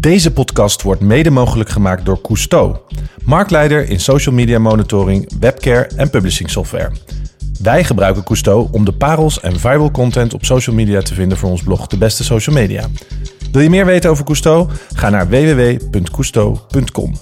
Deze podcast wordt mede mogelijk gemaakt door Cousteau, marktleider in social media monitoring, webcare en publishing software. Wij gebruiken Cousteau om de parels en viral content op social media te vinden voor ons blog De Beste Social Media. Wil je meer weten over Cousteau? Ga naar www.cousteau.com.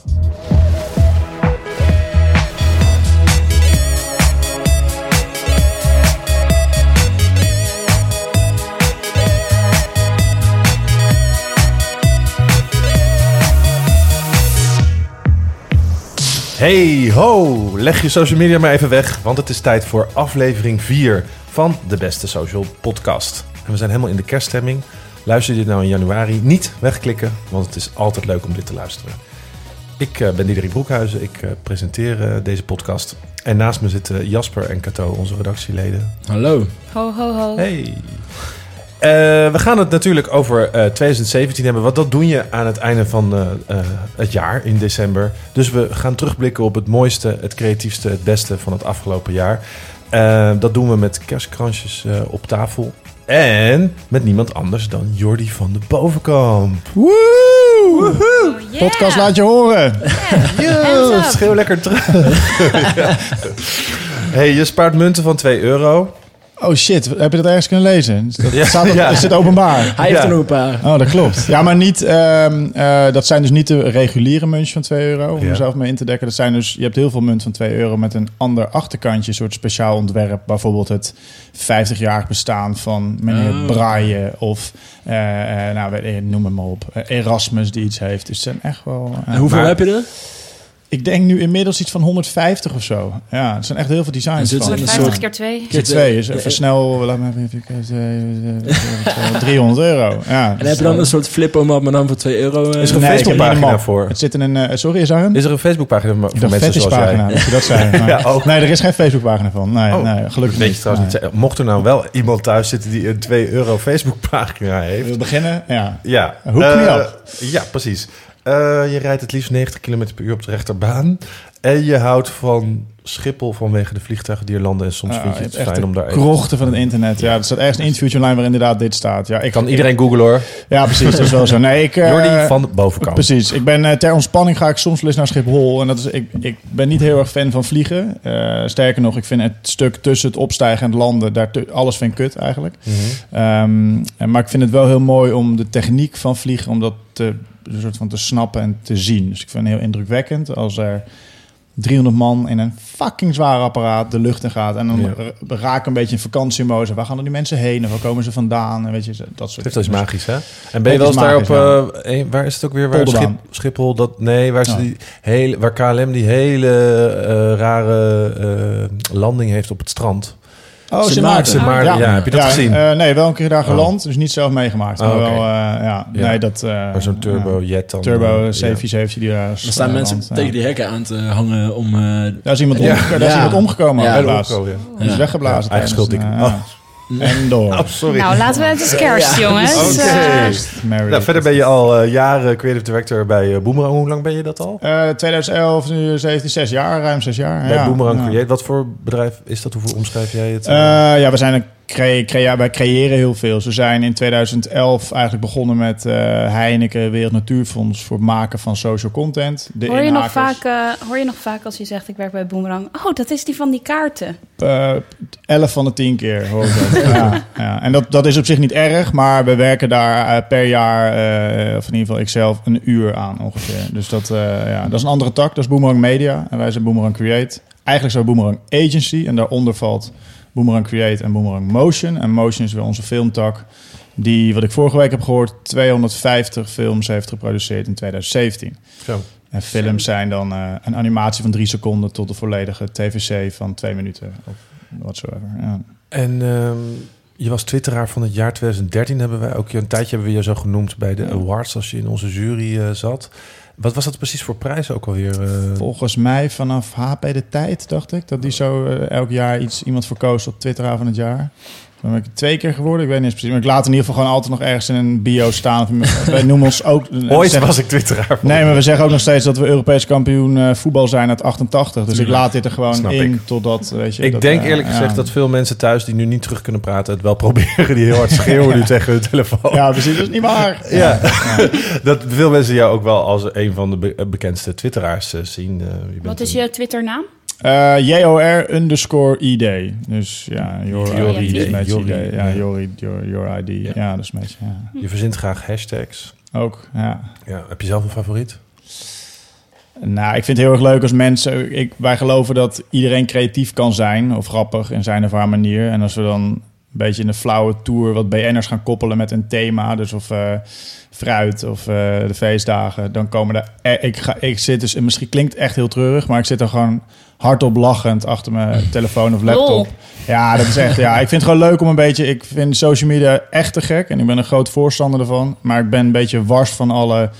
Hey ho, leg je social media maar even weg, want het is tijd voor aflevering 4 van de Beste Social Podcast. En we zijn helemaal in de kerststemming. Luister je dit nou in januari, niet wegklikken, want het is altijd leuk om dit te luisteren. Ik uh, ben Diederik Broekhuizen, ik uh, presenteer uh, deze podcast. En naast me zitten Jasper en Cato, onze redactieleden. Hallo. Ho, ho, ho. Hey. Uh, we gaan het natuurlijk over uh, 2017 hebben. Want dat doe je aan het einde van uh, het jaar in december. Dus we gaan terugblikken op het mooiste, het creatiefste, het beste van het afgelopen jaar. dat doen we met kerstkransjes op tafel. En met niemand anders dan Jordi van de Bovenkamp. Woe! Woehoe! Oh, yeah. Podcast laat je horen. Yeah. Schreeuw lekker terug. ja. Hey, je spaart munten van 2 euro. Oh shit, heb je dat ergens kunnen lezen? Dat ja, staat op, ja. Is het openbaar? Hij heeft ja. er nog een paar. Oh, dat klopt. Ja, maar niet, um, uh, dat zijn dus niet de reguliere muntjes van 2 euro, om ja. mezelf mee in te dekken. Dat zijn dus, je hebt heel veel munt van 2 euro met een ander achterkantje, een soort speciaal ontwerp. Bijvoorbeeld het 50-jarig bestaan van meneer oh. Braille of, uh, uh, nou, noem het maar op, Erasmus die iets heeft. Dus het zijn echt wel... en hoeveel maar, heb je er? Ik denk nu inmiddels iets van 150 of zo. Ja, het zijn echt heel veel designs. van. 150 keer 2? Keer 2 is even snel, laat me even kijken, 300 euro. Ja, en heb je dan een soort flippo-map, maar dan voor 2 euro? Is er een nee, Facebookpagina voor? Het zit in een, uh, sorry, is er een? Is er een Facebookpagina voor mensen zoals jij? Dat je dat zei. Maar, ja, ook. Nee, er is geen Facebookpagina van. Nee, oh, nee gelukkig weet je trouwens nee. niet. Mocht er nou wel iemand thuis zitten die een 2 euro Facebookpagina heeft. Wil beginnen? Ja. Ja. Hoek me op. Ja, precies. Uh, je rijdt het liefst 90 km per uur op de rechterbaan. En je houdt van Schiphol vanwege de vliegtuigen die er landen. En soms ja, vind je het fijn om daar... krochten van het internet. Ja, er staat ergens een interviewtje online waar inderdaad dit staat. Ja, ik kan iedereen googlen hoor. Ja, precies. Dat is wel zo. Nee, ik... Uh, Jordi van de bovenkant. Precies. Ik ben uh, ter ontspanning ga ik soms wel eens naar Schiphol. En dat is, ik, ik ben niet heel erg fan van vliegen. Uh, sterker nog, ik vind het stuk tussen het opstijgen en het landen... Daar alles vind ik kut eigenlijk. Mm -hmm. um, maar ik vind het wel heel mooi om de techniek van vliegen... om dat te, een soort van te snappen en te zien. Dus ik vind het heel indrukwekkend als er 300 man in een fucking zwaar apparaat de lucht in gaat. En dan ja. raak een beetje in vakantiemodus. Waar gaan er die mensen heen? En waar komen ze vandaan? En weet je, dat soort Dat is magisch, hè? En ben je wel eens daar op... Uh, waar is het ook weer? Waar Schip, Schiphol, dat... Nee, waar, ze die hele, waar KLM die hele uh, rare uh, landing heeft op het strand. Oh, Sint Maarten. Maarten. Ja. ja. heb je dat ja, gezien? Uh, nee, wel een keer daar geland, oh. dus niet zelf meegemaakt. Maar oh, okay. wel, uh, ja, ja, nee, dat... Uh, zo'n turbo-jet dan. Turbo C470 die daar... Er staan mensen tegen die hekken aan te hangen om... daar is iemand, om, daar is iemand omgekomen. Ja, ja. Die is weggeblazen. Eigen schuld, ik. En door. Oh, sorry. Nou, laten we het eens kerst, ja. jongens. Okay. Nou, verder ben je al uh, jaren creative director bij uh, Boomerang. Hoe lang ben je dat al? Uh, 2011, nu 17, 6 jaar, ruim 6 jaar. Bij ja. Boomerang ja. Create. Wat voor bedrijf is dat? Hoe omschrijf jij het? ja, we zijn een crea wij creëren heel veel. We zijn in 2011 eigenlijk begonnen met uh, Heineken Wereld Natuurfonds voor het maken van social content. De hoor, je nog vaak, uh, hoor je nog vaak als je zegt ik werk bij Boomerang? Oh, dat is die van die kaarten. Uh, 11 van de 10 keer hoor ik dat. ja, ja. En dat, dat is op zich niet erg, maar we werken daar per jaar, of in ieder geval ikzelf, een uur aan ongeveer. Dus dat, ja, dat is een andere tak. Dat is Boomerang Media en wij zijn Boomerang Create. Eigenlijk zijn Boomerang Agency en daaronder valt Boomerang Create en Boomerang Motion. En Motion is weer onze filmtak. Die, wat ik vorige week heb gehoord, 250 films heeft geproduceerd in 2017. Zo. En films zijn dan uh, een animatie van drie seconden tot de volledige TVC van twee minuten of whatsoever. Ja. En um, je was twitteraar van het jaar 2013. Hebben wij ook een tijdje hebben we je zo genoemd bij de ja. awards als je in onze jury uh, zat. Wat was dat precies voor prijs ook alweer? Uh... Volgens mij vanaf HP de Tijd, dacht ik. Dat die zo uh, elk jaar iets, iemand verkoos op Twitter van het jaar. Dan ben ik het twee keer geworden. Ik weet niet eens precies. Maar ik laat in ieder geval gewoon altijd nog ergens in een bio staan. Wij noemen ons ook... Ooit zeggen- was ik twitteraar. Nee, maar we zeggen ook nog steeds dat we Europees kampioen eh, voetbal zijn uit 88. Dus ik laat dit er gewoon Snap in ik. totdat, weet je... Ik dat, denk eh, eerlijk ja. gezegd dat veel mensen thuis die nu niet terug kunnen praten... het wel proberen, die heel hard schreeuwen nu tegen hun telefoon. Ja, precies. Dat is niet waar. Ja. dat veel mensen jou ook wel als een van de be- bekendste twitteraars eh, zien. Eh, je bent Wat is een- je Twitternaam? Eh, JOR underscore ID. Dus ja, your, Your ID. ID. Your ID. ID, Ja, your, your, your ID. Ja. Ja. dat is een beetje... Ja. Je verzint graag hashtags. Ook, ja. Ja, heb je zelf een favoriet? Nou, ik vind het heel erg leuk als mensen... Ik, wij geloven dat iedereen creatief kan zijn. Of grappig in zijn of haar manier. En als we dan een beetje in de flauwe tour... wat BN'ers gaan koppelen met een thema. Dus of eh, fruit of eh, de feestdagen. Dan komen er... Ik, ga, ik zit dus... en Misschien klinkt het echt heel treurig... maar ik zit er gewoon hardop lachend achter mijn telefoon of laptop. Lol. Ja, dat is echt. Ja, ik vind het gewoon leuk om een beetje. Ik vind social media echt te gek en ik ben een groot voorstander ervan. Maar ik ben een beetje wars van alle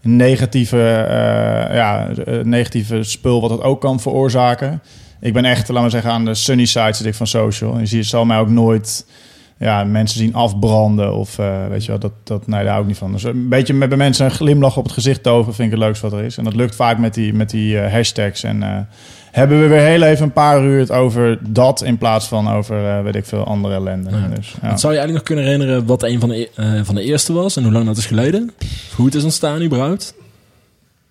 negatieve, eh, ja, eh, negatieve spul wat het ook kan veroorzaken. Ik ben echt, laten we zeggen, aan de sunny side zit ik van social. En je ziet, zal mij ook nooit ja, mensen zien afbranden of eh, weet je wel, dat, dat, nee, daar hou ik niet van. Dus een beetje met bij mensen een glimlach op het gezicht toveren vind ik het leukste wat er is. En dat lukt vaak met die, met die hashtags. En hebben we weer heel even een paar uur het over dat in plaats van over, eh, weet ik veel, andere ellende. Ja. Dus, ja. Zou je eigenlijk nog kunnen herinneren wat een van de, e- eh, van de eerste was en hoe lang dat is geleden? Of hoe het is ontstaan überhaupt?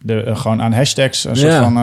De, eh, gewoon aan hashtags. Een soort van,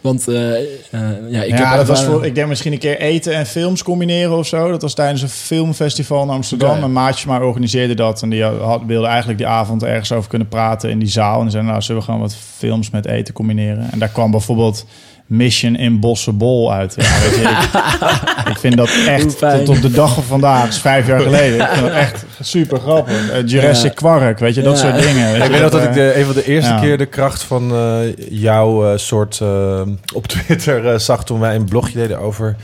Want ja, ik ja, heb dat was voor, ik denk misschien een keer eten en films combineren of zo. Dat was tijdens een filmfestival in Amsterdam. Oké. Een maatje maar organiseerde dat. En die had, wilde eigenlijk die avond ergens over kunnen praten in die zaal. En die zei, nou, zullen we gewoon wat films met eten combineren? En daar kwam bijvoorbeeld Mission Impossible uit. Ja, weet je, ik, ik vind dat echt tot op de dag van vandaag, dat is vijf jaar geleden. Ik vind dat echt super grappig. Eh, Jurassic. Quark, weet je, dat Ja. soort dingen. weet Ik weet nog dat eh, ik de, een van de eerste ja. keer de kracht van eh, jouw eh, soort eh, op Twitter eh, zag toen wij een blogje deden over.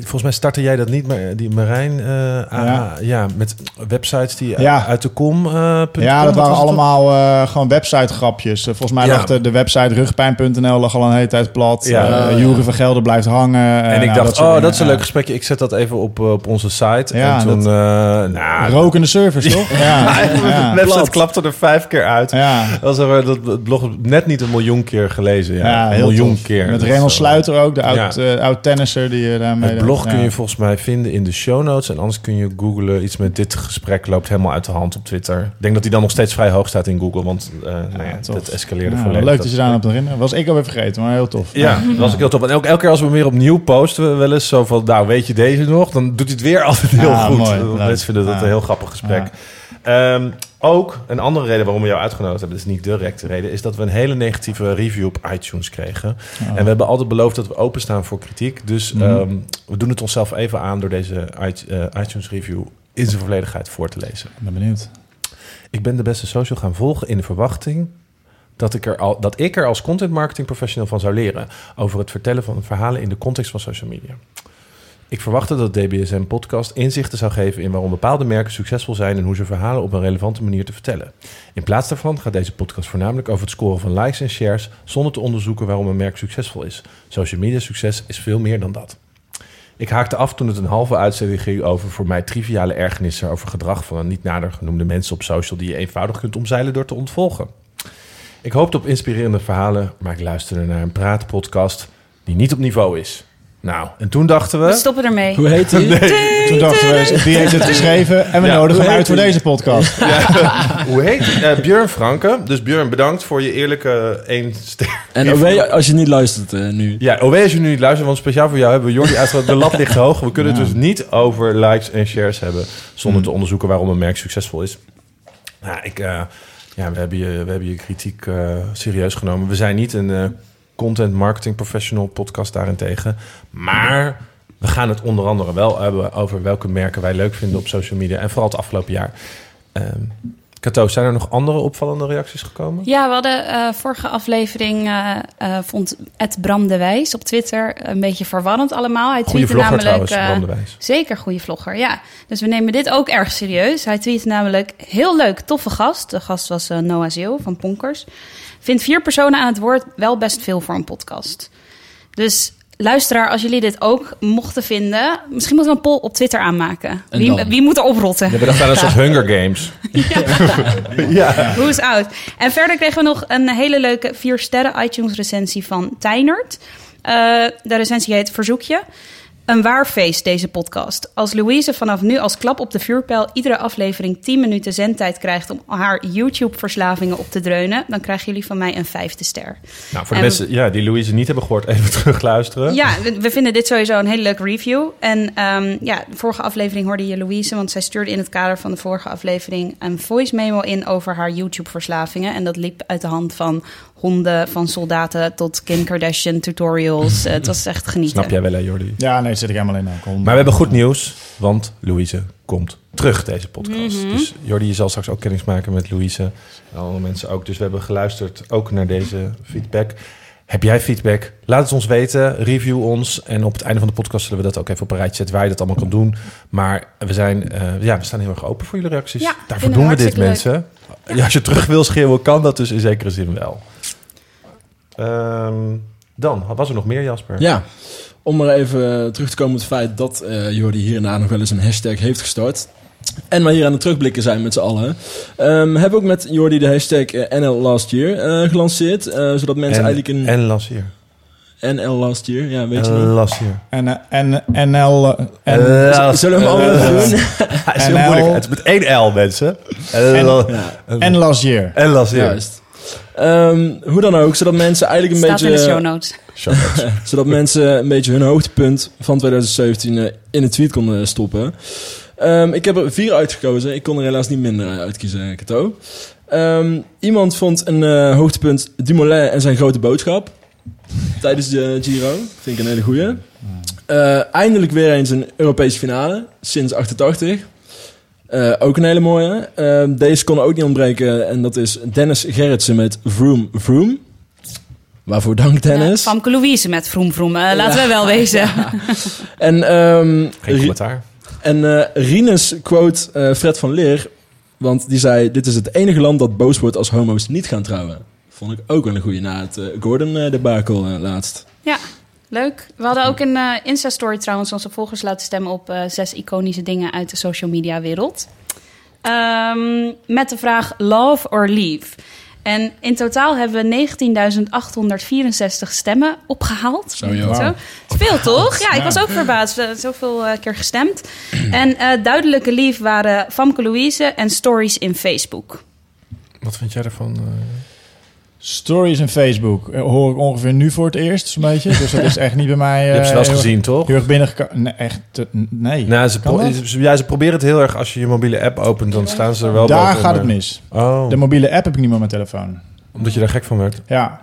Volgens mij startte jij dat niet, maar die Marijn, eh, ja. ja, met websites die Ja. uit de kom. eh, Ja, com, dat waren allemaal eh, gewoon website grapjes. Eh, volgens mij Ja. lag de, de website rugpijn.nl lag al een hele tijd plat. Ja. Jury van Gelder blijft hangen. En Eh, ik nou, dacht, dat oh, dingen. dat is een leuk gesprekje. Ik zet dat even op, eh, op onze site. Ja, en toen, dat- eh nou, Rokende servers, toch? Ja, de ja. website klapte er vijf keer uit. ja. Dat was er, dat het blog net niet een miljoen keer gelezen. Ja, Ja, een heel miljoen tof. keer. Met eh, Sluiter ook, de oud, Ja. eh, oud tennisser die je daarmee... Het blog kun je volgens mij vinden in de show notes. En anders kun je googlen. Iets met dit gesprek loopt helemaal uit de hand op Twitter. Ik denk dat hij dan nog steeds vrij hoog staat in Google. Want eh nou ja, dat escaleerde volledig. leuk dat je daar aan hebt herinneren. Was ik alweer vergeten, maar heel tof. Ja, dat was ook heel tof. En elke, elke keer als we weer opnieuw posten, we wel eens zo van... Nou, weet je deze nog? Dan doet hij het weer altijd heel goed. mooi. Leuk. Mensen vinden dat een heel grappig gesprek. Ehm, ook een andere reden waarom we jou uitgenodigd hebben... dat is niet de directe reden... is dat we een hele negatieve review op iTunes kregen. Ja. En we hebben altijd beloofd dat we openstaan voor kritiek. Dus Mhm. ehm, we doen het onszelf even aan... door deze eh, iTunes review in zijn volledigheid voor te lezen. Ik ben benieuwd. Ik ben de beste social gaan volgen in de verwachting dat ik er, al, dat ik er als content marketing professional van zou leren over het vertellen van verhalen in de context van social media. Ik verwachtte dat DBSM podcast inzichten zou geven in waarom bepaalde merken succesvol zijn en hoe ze verhalen op een relevante manier te vertellen. In plaats daarvan gaat deze podcast voornamelijk over het scoren van likes en shares zonder te onderzoeken waarom een merk succesvol is. Social media succes is veel meer dan dat. Ik haakte af toen het een halve uitzending ging over voor mij triviale ergernissen over gedrag van een niet nader genoemde mensen op social die je eenvoudig kunt omzeilen door te ontvolgen. Ik hoopte op inspirerende verhalen, maar ik luisterde naar een praatpodcast die niet op niveau is. Nou, en toen dachten We we... stoppen ermee. Hoe heet die? Toen dachten we, die heeft het geschreven en we Ja, nodigen hem uit voor deze podcast. Hoe heet die? Eh, Björn Franke. Dus Björn, bedankt voor je eerlijke één ster. En OW, als je niet luistert eh, nu. Ja, OW als je nu niet luistert, want speciaal voor jou hebben we Jordi uitgelegd. De lat ligt hoog. We kunnen Ja. het dus niet over likes en shares hebben zonder Hmm. te onderzoeken waarom een merk succesvol is. Nou, ik, eh, ja, we, hebben je, we hebben je kritiek eh, serieus genomen. We zijn niet een eh, content marketing professional podcast daarentegen. Maar we gaan het onder andere wel hebben over welke merken wij leuk vinden op social media. En vooral het afgelopen jaar. Ehm Kato, zijn er nog andere opvallende reacties gekomen? Ja, we hadden eh, vorige aflevering, eh, eh, vond het Bram de Wijs op Twitter een beetje verwarrend allemaal. Hij Goeie tweette vlogger namelijk... trouwens, Bram de Wijs. Zeker goede vlogger, ja. Dus we nemen dit ook erg serieus. Hij tweette namelijk, heel leuk, toffe gast. De gast was Noah Zeel van Ponkers. Vindt vier personen aan het woord wel best veel voor een podcast. Dus luisteraar, als jullie dit ook mochten vinden... misschien moeten we een poll op Twitter aanmaken. En Wie, wie moet er oprotten? Ja, maar dat een soort Hunger Games. ja. Hoe is oud? En verder kregen we nog een hele leuke 4 sterren iTunes recensie van Tijnert. Eh, de recensie heet Verzoekje. Een waar feest, deze podcast. Als Louise vanaf nu als klap op de vuurpijl iedere aflevering 10 minuten zendtijd krijgt om haar YouTube-verslavingen op te dreunen, dan krijgen jullie van mij een vijfde ster. Nou, voor de En- mensen ja, die Louise niet hebben gehoord, even terugluisteren. Ja, we, we vinden dit sowieso een hele leuke review. En ehm, ja, de vorige aflevering hoorde je Louise, want zij stuurde in het kader van de vorige aflevering een voice memo in over haar YouTube-verslavingen. En dat liep uit de hand van honden, van soldaten tot Kim Kardashian tutorials. Eh, het was echt genieten. Snap jij wel, hè, Jordi? Ja, nee, zit ik helemaal in. Maar we hebben goed nieuws, want Louise komt terug, deze podcast. Mhm. Dus Jordi, je zal straks ook kennis maken met Louise. En andere mensen ook. Dus we hebben geluisterd ook naar deze feedback. Heb jij feedback? Laat het ons weten. Review ons. En op het einde van de podcast zullen we dat ook even op een rijtje zetten... waar je dat allemaal kan doen. Maar we, zijn, eh, ja, we staan heel erg open voor jullie reacties. Ja, Daarvoor doen we dit, hartstikke mensen. Ja, als je terug wil schreeuwen, kan dat dus in zekere zin wel. Ehm, dan, was er nog meer, Jasper? Ja, om maar even terug te komen op het feit dat eh Jordi hier en daar nog wel eens een hashtag heeft gestart. En we hier aan het terugblikken zijn met z'n allen. Ehm hebben we ook met Jordi de hashtag eh, NL Last Year eh, gelanceerd. eh, zodat mensen en, eigenlijk een... En Lassier. NL Last Year, ja, weet je En niet. Lassier. En, en NL... En, En, Zullen we hem allemaal doen? Het is heel moeilijk. Het is met één L, mensen. En, Ja, en last year. en Lassier. juist. Ehm, hoe dan ook, zodat mensen eigenlijk een Staat in de beetje... show notes. Show notes. zodat mensen een beetje hun hoogtepunt van 2017 eh, in een tweet konden stoppen. Ehm, ik heb er vier uitgekozen. Ik kon er helaas niet minder uitkiezen, Kato. Ehm, iemand vond een eh, hoogtepunt Dumoulin en zijn grote boodschap. Tijdens de Giro. Vind ik een hele goeie. Eh, eindelijk weer eens een Europese finale. Sinds 88. Eh, ook een hele mooie. Ehm, deze kon ook niet ontbreken. En dat is Dennis Gerritsen met Vroom Vroom. Waarvoor dank Dennis. Ja, Famke Louise met Vroom Vroom. Eh, laten we wel wezen. En, ehm, Geen commentaar. en eh Rinus quote eh, Fred van Leer. Want die zei: Dit is het enige land dat boos wordt als homo's niet gaan trouwen. Vond ik ook wel een goeie na het eh, Gordon-debakel laatst. Ja, leuk. We hadden ook een eh, Insta-story trouwens onze volgers laten stemmen op eh, zes iconische dingen uit de social media wereld. Ehm, met de vraag love or leave. En in totaal hebben we 19.864 stemmen opgehaald. Zo, is veel toch? Ja, ik was ook verbaasd. Zoveel eh, keer gestemd. En eh, duidelijke lief waren Famke Louise en stories in Facebook. Wat vind jij ervan? eh? Stories en Facebook eh, hoor ik ongeveer nu voor het eerst, zo'n beetje. Dus dat is echt niet bij mij... je hebt ze wel eens heel erg- gezien, toch? Heel erg binnengekomen. Nee, echt... nee. Nou, ze, pro- ja, ze proberen het heel erg. Als je je mobiele app opent, dan staan ze er wel Daar boven, gaat het mis. Oh, De mobiele app heb ik niet meer op mijn telefoon. omdat je daar gek van werd. Ja.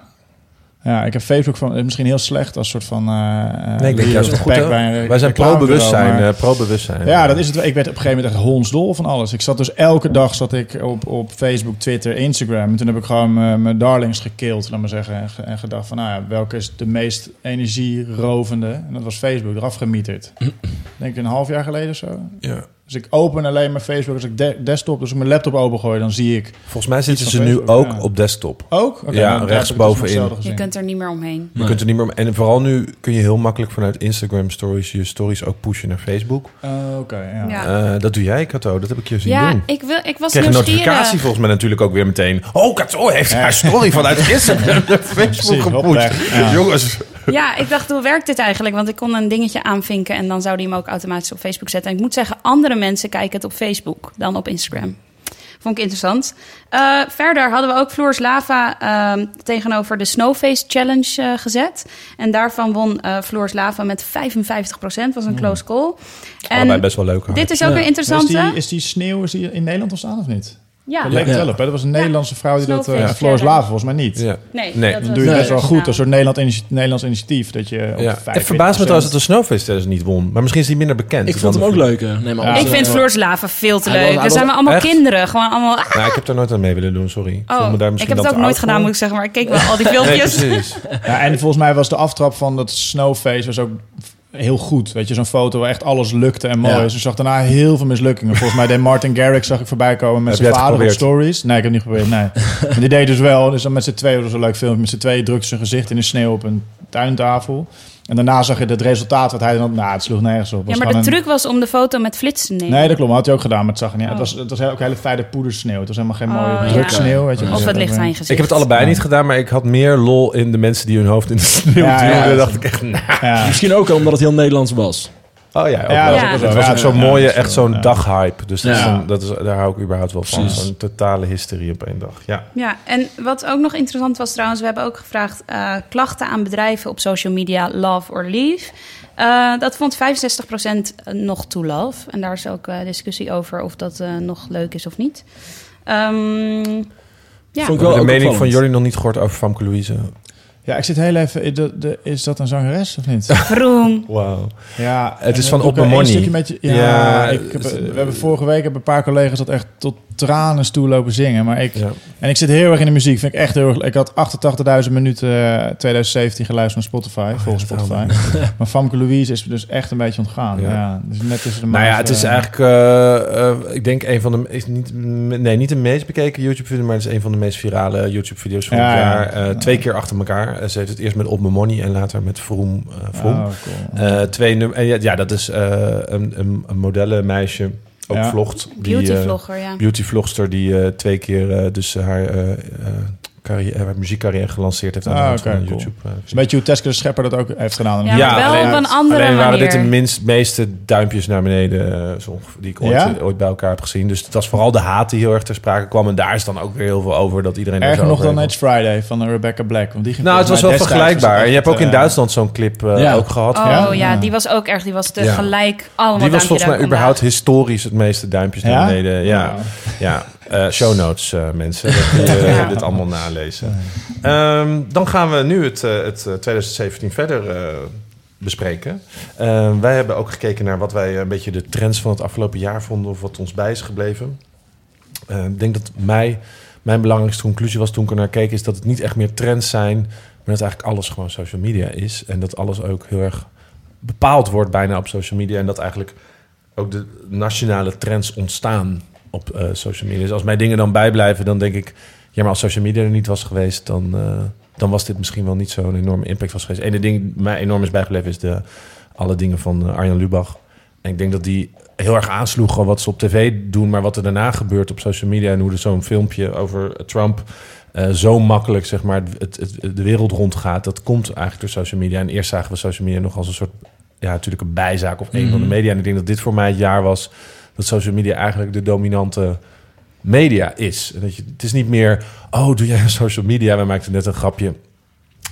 Ja, ik heb Facebook van... is Misschien heel slecht als soort van... eh Nee, ik denk juist goed. hè? Wij zijn pro-bewustzijn. eh, pro-bewustzijn. Ja, dat is het. Ik werd op een gegeven moment echt hondsdol van alles. Ik zat dus elke dag zat ik op, op Facebook, Twitter, Instagram. En toen heb ik gewoon mijn, mijn darlings gekild, laat maar zeggen. En, en gedacht van, nou ja, welke is de meest energierovende? En dat was Facebook, eraf gemieterd. Denk ik een half jaar geleden of zo. Ja. Dus ik open alleen maar Facebook als ik de- desktop, dus ik mijn laptop opengooi, dan zie ik... Volgens mij zitten ze nu ook ja. op desktop. Ook? Oké, Ja, het dus nog bovenin. zelden Je kunt er niet meer omheen. Je kunt er niet meer om. En vooral nu kun je heel makkelijk vanuit Instagram stories je stories ook pushen naar Facebook. Oh, Oké, ja. Ja. Eh, dat doe jij, Kato. Dat heb ik je zien Ja, doen. ik, wil, ik was Ik kreeg een notificatie volgens mij natuurlijk ook weer meteen. Oh, Kato heeft haar story vanuit Instagram naar Facebook gepusht. ja. Jongens. Ja, ik dacht, hoe werkt dit eigenlijk? Want ik kon een dingetje aanvinken en dan zou die hem ook automatisch op Facebook zetten. En ik moet zeggen, andere mensen kijken het op Facebook dan op Instagram. Vond ik interessant. Eh, verder hadden we ook Floors Lava ehm, tegenover de Snowface Challenge eh, gezet. En daarvan won eh Floors Lava met 55% was een close call. Allebei En best wel leuk. dit is ook Ja. een Is interessante. die, is die sneeuw is die in Nederland ontstaan of niet? Ja, Dat leek het wel op. Hè? Dat was een Nederlandse vrouw die dat... uh, Floris. Lava volgens mij niet. Ja. nee, Nee. dat doe je Nee. best wel goed. Nou, Een soort Nederland initi- Nederlands initiatief. Dat je op Ja. 45% Het verbaast me trouwens dat de Snowface Challenge niet won. Maar misschien is die minder bekend. Ik vond hem ook leuker. Nee, maar Ja, Ik vind Floors Lava veel te Hij was- leuk. hij Er zijn was- we allemaal Echt? kinderen. Gewoon allemaal... ah, Nou, ik heb daar nooit aan mee willen doen, sorry. Ik voel Oh, me daar ik misschien heb het ook nooit gedaan, moet ik zeggen. Maar ik keek wel al die Nee, filmpjes. Ja, en volgens mij was de aftrap van dat Snowface was ook heel goed. Weet je, zo'n foto waar echt alles lukte en mooi Ja. is. Ik zag daarna heel veel mislukkingen. Volgens mij deed Martin Garrix zag ik voorbij komen met zijn vader op stories. Nee, ik heb het niet geprobeerd, nee. maar die deed dus wel. Dus dan met z'n tweeën, dat was een leuk filmpje. Met z'n tweeën drukte zijn gezicht in de sneeuw op een tuintafel. En daarna zag je het resultaat wat hij dan... Nou, het sloeg nergens op. Ja, maar de een- truc was om de foto met flits te nemen. Nee, dat klopt. Maar had hij ook gedaan, maar het zag er niet. Oh. Het was, het was ook hele fijne poedersneeuw. Het was helemaal geen Oh, mooie ja. druksneeuw. Weet je. Of het dat- ligt aan je gezicht. Ik heb het allebei Ja. niet gedaan, maar ik had meer lol in de mensen die hun hoofd in de sneeuw Ja, duwden. dat- dacht ik echt, nou... Ja. Misschien ook wel omdat het heel Nederlands was. Oh ja, ook Ja, wel. dat was ook Het was ook zo'n mooie, echt zo'n ja. daghype. Dus dat is een- dat is, daar hou ik überhaupt wel van. Zo'n totale hysterie op één dag. Ja. Ja, en wat ook nog interessant was trouwens, we hebben ook gevraagd eh, klachten aan bedrijven op social media, love or leave. Eh, dat vond 65% nog to love. En daar is ook eh, discussie over of dat eh, nog leuk is of niet. Ehm, ja. Vond ik wel de mening van jullie nog niet gehoord over Famke Louise. Ja, ik zit heel even... is dat- de- Is dat een zangeres of niet? Vroom. Wauw. Ja, Het is van Op een Money. stukje Met je, ja, Ja, ik heb, het is- we hebben vorige week hebben een paar collega's dat echt tot tranen toe lopen zingen. Maar ik, Ja. en ik zit heel erg in de muziek. Vind ik echt heel erg. Ik had 88.000 minuten eh, 2017 geluisterd naar Spotify, volgens Oh, dat Spotify. maar Famke Louise is dus echt een beetje ontgaan. Ja. Ja. dus net tussen de Nou ja, het is eh, eigenlijk, eh, eh, ik denk een van de, is niet, nee, niet de meest bekeken YouTube-video, maar het is een van de meest virale YouTube-video's van het ja. jaar. Eh, Twee keer achter elkaar. Eh, ze heeft het eerst met Op My Money en later met Vroom. eh, Vroom. Oh, cool. Eh, twee en ja, dat is eh, een, een, een modellenmeisje, ook Ja. vlogt. die, Beauty eh, vlogger, ja. beautyvlogster die eh, twee keer eh, dus haar, eh, eh, carrière, haar muziekcarrière gelanceerd heeft aan de Ah, van een cool. YouTube. eh, beetje hoe Schepper dat ook heeft gedaan. Ja, wel op een andere alleen waren dit de manier. minst, meeste duimpjes naar beneden eh, die ik ooit, Ja? eh, ooit bij elkaar heb gezien. Dus het was vooral de haat die heel erg ter sprake kwam. En daar is dan ook weer heel veel over dat iedereen... er Erger nog dan. Edge Friday van Rebecca Black. Want die ging Nou, het was wel vergelijkbaar. En je hebt ook in eh, Duitsland zo'n clip eh, Ja. ook gehad. Oh Ja? ja? die was ook echt, die was Ja. tegelijk allemaal Die was volgens mij überhaupt historisch het meeste duimpjes naar beneden. Ja, ja. Eh, show notes, eh, mensen. Dat Ja. dit allemaal nalezen. Ehm, dan gaan we nu het, eh, het eh, 2017 verder eh, bespreken. Ehm, wij hebben ook gekeken naar wat wij een beetje de trends van het afgelopen jaar vonden... of wat ons bij is gebleven. Eh, ik denk dat mij, mijn belangrijkste conclusie was toen ik er naar keek... is dat het niet echt meer trends zijn... maar dat eigenlijk alles gewoon social media is. En dat alles ook heel erg bepaald wordt bijna op social media. En dat eigenlijk ook de nationale trends ontstaan op eh, social media. Dus als mij dingen dan bijblijven, dan denk ik... ja, maar als social media er niet was geweest... dan, eh, dan was dit misschien wel niet zo'n enorme impact was geweest. En de ding die mij enorm is bijgebleven... is de, alle dingen van eh, Arjan Lubach. En ik denk dat die heel erg aansloegen wat ze op tv doen... maar wat er daarna gebeurt op social media... en hoe er zo'n filmpje over Trump... zo makkelijk zeg maar, het, het, de wereld rondgaat... dat komt eigenlijk door social media. En eerst zagen we social media nog als een soort... ja, natuurlijk een bijzaak of een van de media. En ik denk dat dit voor mij het jaar was... dat social media eigenlijk de dominante media is. En dat je, het is niet meer... oh, doe jij social media? We maakten net een grapje...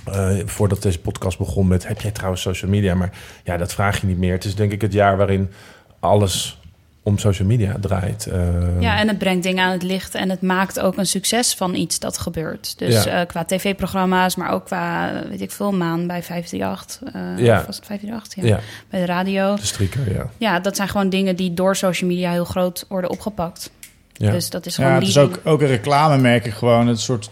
eh, voordat deze podcast begon met... heb jij trouwens social media? Maar ja, dat vraag je niet meer. Het is denk ik het jaar waarin alles om social media draait. Eh, Ja, en het brengt dingen aan het licht en het maakt ook een succes van iets dat gebeurt. Dus Ja. eh, qua tv-programma's, maar ook qua, weet ik veel, maan bij 538. eh Ja. Of was het 538? Ja. ja, Bij de radio. de strieker, ja. Ja, dat zijn gewoon dingen die door social media heel groot worden opgepakt. ja. Dus dat is gewoon Ja, het is ook, ook een reclame merk ik gewoon. Het soort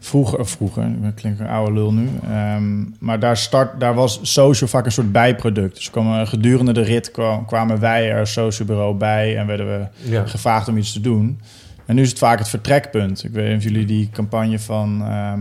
vroeger, of vroeger, ik klink een oude lul nu. ehm, maar daar, start, daar was social vaak een soort bijproduct. Dus kwamen, gedurende de rit kwam- kwamen wij er als socialbureau bij en werden we ja. gevraagd om iets te doen. En nu is het vaak het vertrekpunt. Ik weet niet of jullie die campagne van ehm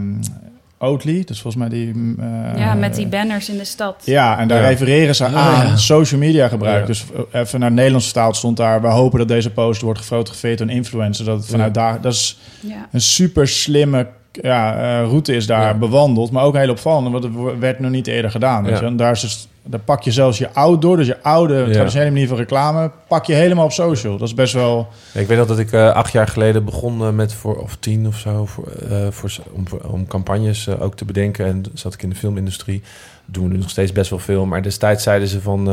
Oatly, dus volgens mij die... eh, ja, met die banners in de stad. Ja, en daar Ja. refereren ze aan ja. social media gebruik. Ja. Dus eh, even naar het Nederlands vertaald stond daar... we hopen dat deze post wordt gefotografeerd door een influencer. Dat vanuit daar... Dat is Ja. een super slimme ja, eh, route is daar Ja. bewandeld. Maar ook heel opvallend, want het werd nog niet eerder gedaan. Weet Ja. je? En daar, is dus, daar pak je zelfs je outdoor, dus je oude traditionele manier van reclame... pak je helemaal op social. Dat is best wel... Ik weet nog dat ik eh, acht jaar geleden begon eh, met voor of tien of zo voor, voor, om, om campagnes ook te bedenken. En zat ik in de filmindustrie. Doen we nu nog steeds best wel veel. Maar destijds zeiden ze van,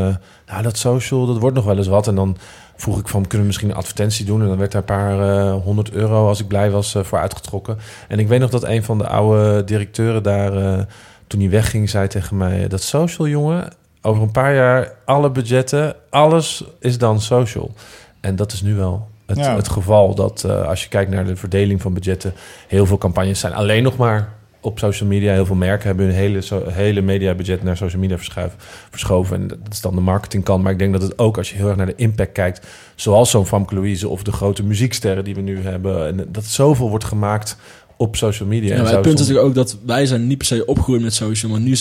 nou dat social, dat wordt nog wel eens wat. En dan vroeg ik van, kunnen we misschien een advertentie doen? En dan werd daar een paar eh, honderd euro, als ik blij was, eh, voor uitgetrokken. En ik weet nog dat een van de oude directeuren daar, eh, toen hij wegging, zei tegen mij... dat social, jongen, over een paar jaar alle budgetten, alles is dan social. En dat is nu wel het, Ja. het geval dat als je kijkt naar de verdeling van budgetten, heel veel campagnes zijn alleen nog maar op social media. Heel veel merken hebben hun hele, so, hele mediabudget naar social media verschoven. En dat is dan de marketingkant. Maar ik denk dat het ook, als je heel erg naar de impact kijkt, zoals zo'n Famke Louise of de grote muzieksterren die we nu hebben, en dat zoveel wordt gemaakt op social media. Ja, maar het punt is natuurlijk ook dat wij zijn niet per se opgegroeid met social, maar nu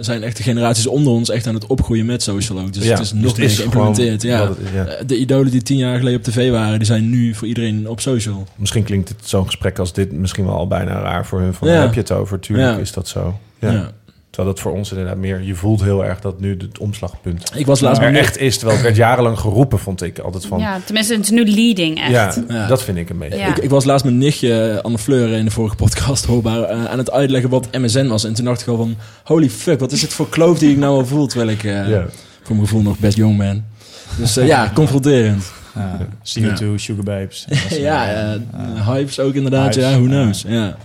zijn echt de generaties onder ons echt aan het opgroeien met social ook. Dus Ja, het is dus nog meer is geïmplementeerd. Ja. Eh, De idolen die tien jaar geleden op tv waren, die zijn nu voor iedereen op social. Misschien klinkt het zo'n gesprek als dit misschien wel al bijna raar voor hun. Van heb je het over? Tuurlijk is dat zo. Ja. Terwijl dat voor ons inderdaad meer... Je voelt heel erg dat nu het omslagpunt Ik was laatst er echt is. Terwijl het werd jarenlang geroepen, vond ik altijd van... Ja, tenminste, het is nu leading echt. Ja. dat vind ik een beetje. Ja. Ik, ik was laatst mijn nichtje, eh, Anne Fleur, in de vorige podcast hoorbaar, eh, aan het uitleggen wat MSN was. En toen dacht ik al van, holy fuck, wat is het voor kloof die ik nou al voel, terwijl ik eh, Ja. voor mijn gevoel nog best jong ben. Dus eh, ja, confronterend. Ja, CO2, Sugar Babes. Ja, hypes ook inderdaad, Hypes, ja, who knows. Ja.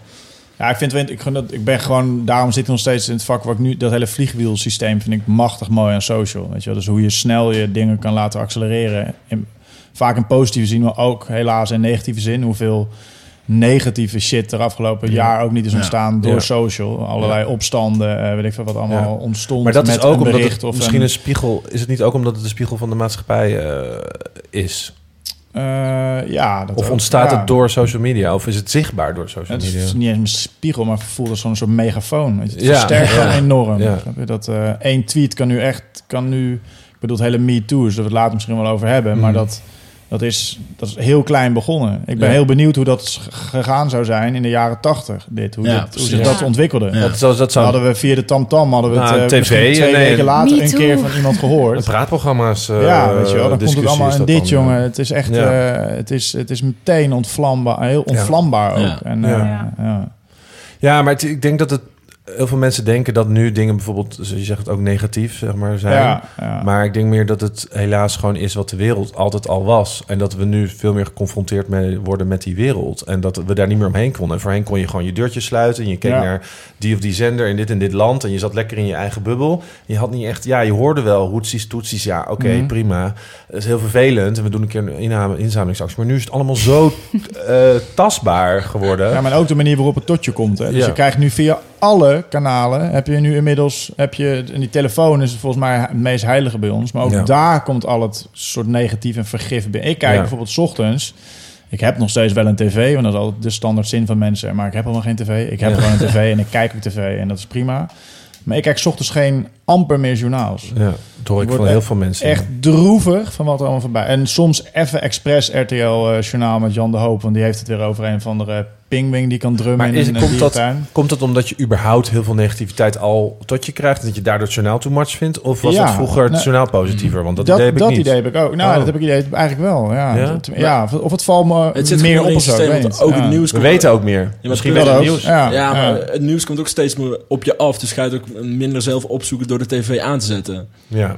Ja, ik vind ik, dat, ik ben gewoon, daarom zit ik nog steeds in het vak waar ik nu, dat hele vliegwielsysteem vind ik machtig mooi aan social. Weet je wel? Dus hoe je snel je dingen kan laten accelereren. In, vaak in positieve zin, maar ook helaas in negatieve zin. Hoeveel negatieve shit er afgelopen Ja. jaar ook niet is Ja. ontstaan door Ja. social. Allerlei opstanden, eh, weet ik veel wat allemaal ontstond. Maar dat is ook een omdat bericht het of misschien een, een spiegel... Is het niet ook omdat het een spiegel van de maatschappij eh, is? Eh, ja, dat Of ook. ontstaat Ja. het door social media? Of is het zichtbaar door social Het media? is niet eens een spiegel, maar voelt als zo'n soort megafoon. Het Ja, versterkt ja. enorm. Ja. Dat eh, één tweet kan nu echt, kan nu, ik bedoel het hele Me Too, dat we het later misschien wel over hebben, maar Mhm. dat, dat, is, dat is heel klein begonnen. Ik ben Ja. heel benieuwd hoe dat gegaan zou zijn in de jaren tachtig, dit, hoe, Ja, dit, hoe zich Ja. dat ontwikkelde. Ja. Dat, dat, dat zou hadden we via de tamtam hadden we het Nou, eh, TV, twee nee, weken later een keer van iemand gehoord. praatprogramma's. eh, ja, weet je wel, dan komt het allemaal in dat dit, dan, jongen. Het is echt, Ja. eh, het, is, het is meteen ontvlambaar, heel ontvlambaar ook. Ja. En, Ja. eh, Ja. ja. Ja, maar het- ik denk dat het heel veel mensen denken dat nu dingen bijvoorbeeld, zoals je zegt het ook negatief zeg maar zijn. Ja, ja. Maar ik denk meer dat het helaas gewoon is wat de wereld altijd al was. En dat we nu veel meer geconfronteerd mee worden met die wereld. En dat we daar niet meer omheen konden. En voorheen kon je gewoon je deurtje sluiten. En je keek Ja. naar die of die zender in dit en dit land. En je zat lekker in je eigen bubbel. Je had niet echt... Ja, je hoorde wel hoetsies, toetsies. Ja, oké, Mhm. prima. Het is heel vervelend. En we doen een keer een inzamelingsactie. Maar nu is het allemaal zo eh, tastbaar geworden. Ja, maar ook de manier waarop het tot je komt. Hè. Dus je krijgt nu via alle kanalen, heb je nu inmiddels, heb je, en die telefoon is volgens mij het meest heilige bij ons, maar ook Ja. daar komt al het soort negatief en vergif binnen. Ik kijk Ja. bijvoorbeeld 's ochtends, ik heb nog steeds wel een tv, want dat is altijd de standaard zin van mensen, maar ik heb helemaal geen tv. Ik heb Ja. gewoon een tv en ik kijk op tv en dat is prima. Maar ik kijk 's ochtends geen amper meer journaals. Ja, dat hoor ik van heel veel mensen. Echt droevig van wat er allemaal voorbij. En soms even expres RTL-journaal met Jan de Hoop. Want die heeft het weer over een van de pingwing die kan drummen Maar in is, een komt, dat, komt dat omdat je überhaupt heel veel negativiteit al tot je krijgt... en dat je daardoor het journaal too much vindt? Of was Ja, het vroeger het journaal positiever? Want dat, Dat, idee heb ik dat niet. idee heb ik ook. Nou, Oh. dat heb ik idee eigenlijk wel. Ja, Ja? Dat- ja of het valt me Het zit meer op of zo. weet ook Ja. het nieuws We weten ook meer. Misschien dat met het nieuws. Ja. Ja, maar Ja. het nieuws komt ook steeds meer op je af. Dus ga je het ook minder zelf opzoeken door de tv aan te zetten. Ja.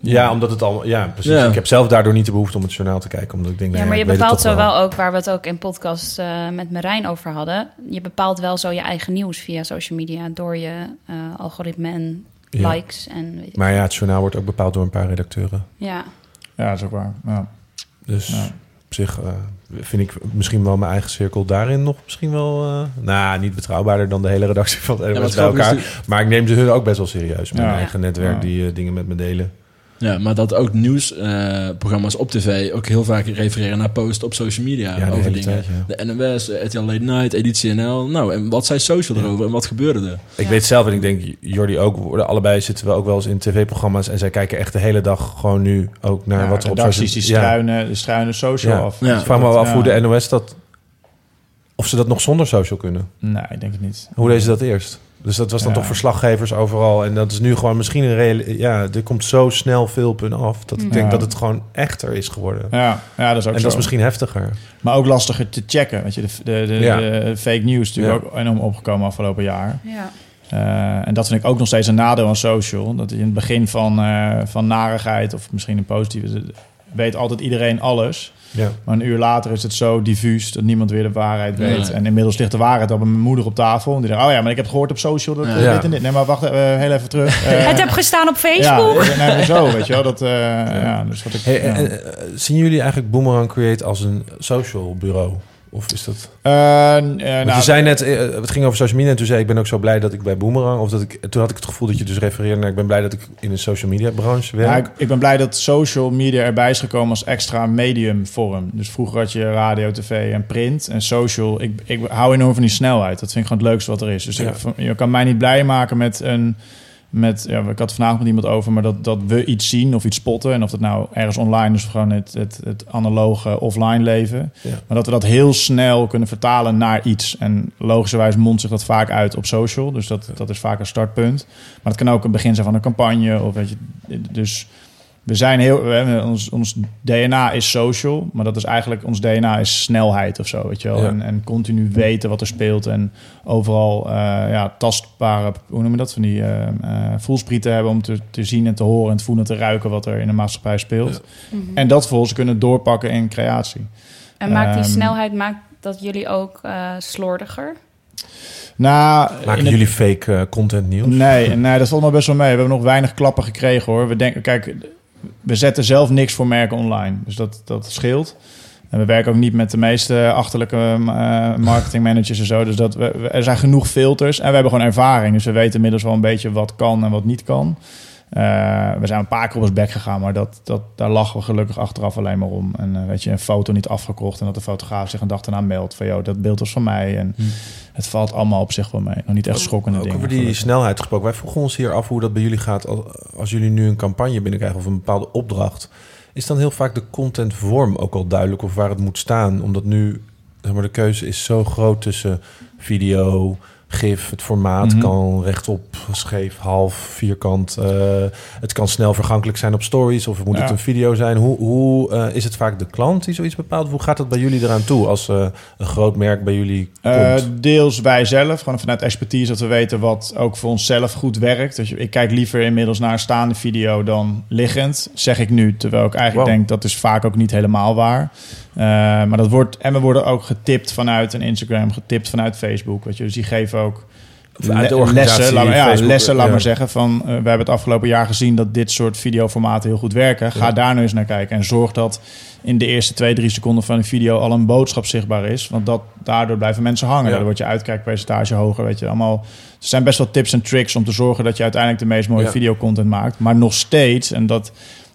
Ja, omdat het al... Ja, precies. Ja. Ik heb zelf daardoor niet de behoefte om het journaal te kijken. Omdat ik denk, Ja, nou maar je bepaalt zo wel ook, waar we het ook in podcast eh, met Marijn over hadden. Je bepaalt wel zo je eigen nieuws via social media door je eh, algoritme en Ja. likes en weet ik. Maar ja, het journaal wordt ook bepaald door een paar redacteuren. Ja. Ja, dat is ook waar. Ja. Dus Ja. op zich eh, vind ik misschien wel mijn eigen cirkel daarin nog misschien wel... eh, nou, niet betrouwbaarder dan de hele redactie van het NOS bij elkaar. Maar ik neem ze hun ook best wel serieus. Mijn Ja. eigen netwerk Ja. die eh, dingen met me delen. Ja, maar dat ook nieuwsprogramma's op tv ook heel vaak refereren naar posts op social media Ja, de over dingen. tijd, ja. De NOS, eh, RTL Late Night, Editie NL. Nou, en wat zei social erover en wat gebeurde er? Ik Ja. weet zelf en ik denk Jordi ook, we worden allebei zitten we ook wel eens in tv-programma's en zij kijken echt de hele dag gewoon nu ook naar Ja, wat er op redacties die social- Ja. struinen, die struinen social Ja. af. Ja. Ik vraag me wel af Ja. hoe de NOS dat, of ze dat nog zonder social kunnen. Nee, ik denk het niet. Hoe deden ze dat eerst? Dus dat was dan Ja. toch verslaggevers overal en dat is nu gewoon misschien een reële, ja, er komt zo snel veel op hun af dat ik denk Ja. dat het gewoon echter is geworden. Ja, ja dat is ook en zo. dat is misschien heftiger. Maar ook lastiger te checken. Weet je, de, de, de, Ja. de fake news is natuurlijk ook enorm opgekomen afgelopen jaar. Ja. Eh, en dat vind ik ook nog steeds een nadeel aan social. Dat je in het begin van, eh, van narigheid, of misschien een positieve, weet altijd iedereen alles. Ja. Maar een uur later is het zo diffuus dat niemand weer de waarheid weet. En inmiddels ligt de waarheid bij mijn moeder op tafel. En die zegt, oh ja, maar ik heb gehoord op social, dat eh, Ja. dit en dit. Nee, maar wacht, eh, heel even terug. Eh, Het heb gestaan op Facebook. Ja, nee, maar zo, weet je wel. Dat, eh, ja. dus wat ik, Hey, ja. en, eh, zien jullie eigenlijk Boomerang Create als een social bureau? Of is dat... Eh, Want nou, je zei net, eh, het ging over social media en toen zei ik ben ook zo blij dat ik bij Boomerang... Of dat ik, toen had ik het gevoel dat je dus refereerde naar... ik ben blij dat ik in een social media branche werk. Ja, ik, ik ben blij dat social media erbij is gekomen als extra medium vorm. Dus vroeger had je radio, tv en print. En social, ik, ik hou enorm van die snelheid. Dat vind ik gewoon het leukste wat er is. Dus Ja. ik- je kan mij niet blij maken met een... Met, ja, ik had het vanavond met iemand over, maar dat, dat we iets zien of iets spotten. En of dat nou ergens online is, of gewoon het, het, het analoge offline leven. Ja. Maar dat we dat heel snel kunnen vertalen naar iets. En logischerwijs mondt zich dat vaak uit op social. Dus dat, dat is vaak een startpunt. Maar het kan ook een begin zijn van een campagne. Of weet je, dus we zijn heel. We hebben, ons, ons DNA is social. Maar dat is eigenlijk. Ons DNA is snelheid of zo. Weet je wel. Ja. En, en continu weten wat er speelt. En overal eh, ja, tastbare. Hoe noem je dat? Van die eh eh, voelsprieten hebben. Om te, te zien en te horen en te voelen en te ruiken. wat er in de maatschappij speelt. Mhm. En dat volgens kunnen doorpakken in creatie. En maakt die Ehm, snelheid maakt dat jullie ook eh, slordiger? Nou, Maken het- jullie fake content nieuws? Nee, nee, dat valt me best wel mee. We hebben nog weinig klappen gekregen hoor. We denken, kijk, we zetten zelf niks voor merken online. Dus dat, dat scheelt. En we werken ook niet met de meeste achterlijke eh, marketingmanagers en zo. Dus dat er zijn genoeg filters. En we hebben gewoon ervaring. Dus we weten inmiddels wel een beetje wat kan en wat niet kan. Eh, we zijn een paar keer op ons bek gegaan, maar dat, dat, daar lachen we gelukkig achteraf alleen maar om. En eh, weet je, een foto niet afgekocht en dat de fotograaf zich een dag daarna meldt van... joh, dat beeld was van mij. En het valt allemaal op zich wel mee. Nog niet echt schokkende Ook dingen. over die gelukkig. snelheid gesproken. Wij vroegen ons hier af hoe dat bij jullie gaat als, als jullie nu een campagne binnenkrijgen of een bepaalde opdracht. Is dan heel vaak de contentvorm ook al duidelijk of waar het moet staan? Omdat nu zeg maar, de keuze is zo groot tussen video, gif, het formaat Mhm. kan rechtop, scheef, half, vierkant. eh, het kan snel vergankelijk zijn op stories of moet Ja. het een video zijn. Hoe, hoe eh, is het vaak de klant die zoiets bepaalt? Hoe gaat dat bij jullie eraan toe als eh, een groot merk bij jullie komt? deels wij zelf, gewoon vanuit expertise dat we weten wat ook voor onszelf goed werkt. Dus ik kijk liever inmiddels naar een staande video dan liggend, zeg ik nu. Terwijl ik eigenlijk Wow. denk dat is vaak ook niet helemaal waar. Eh, maar dat wordt, en we worden ook getipt vanuit een Instagram, getipt vanuit Facebook. Weet je, dus die geven ook le- lessen, laat maar, ja, Facebook, lessen, laat ja. maar zeggen. Van, eh, we hebben het afgelopen jaar gezien dat dit soort videoformaten heel goed werken. Ga Ja. daar nu eens naar kijken en zorg dat in de eerste twee, drie seconden van een video al een boodschap zichtbaar is. Want dat, daardoor blijven mensen hangen. Daardoor wordt je uitkijkpercentage hoger. Weet je, allemaal. Er zijn best wel tips en tricks om te zorgen dat je uiteindelijk de meest mooie videocontent maakt. Maar nog steeds, en dat,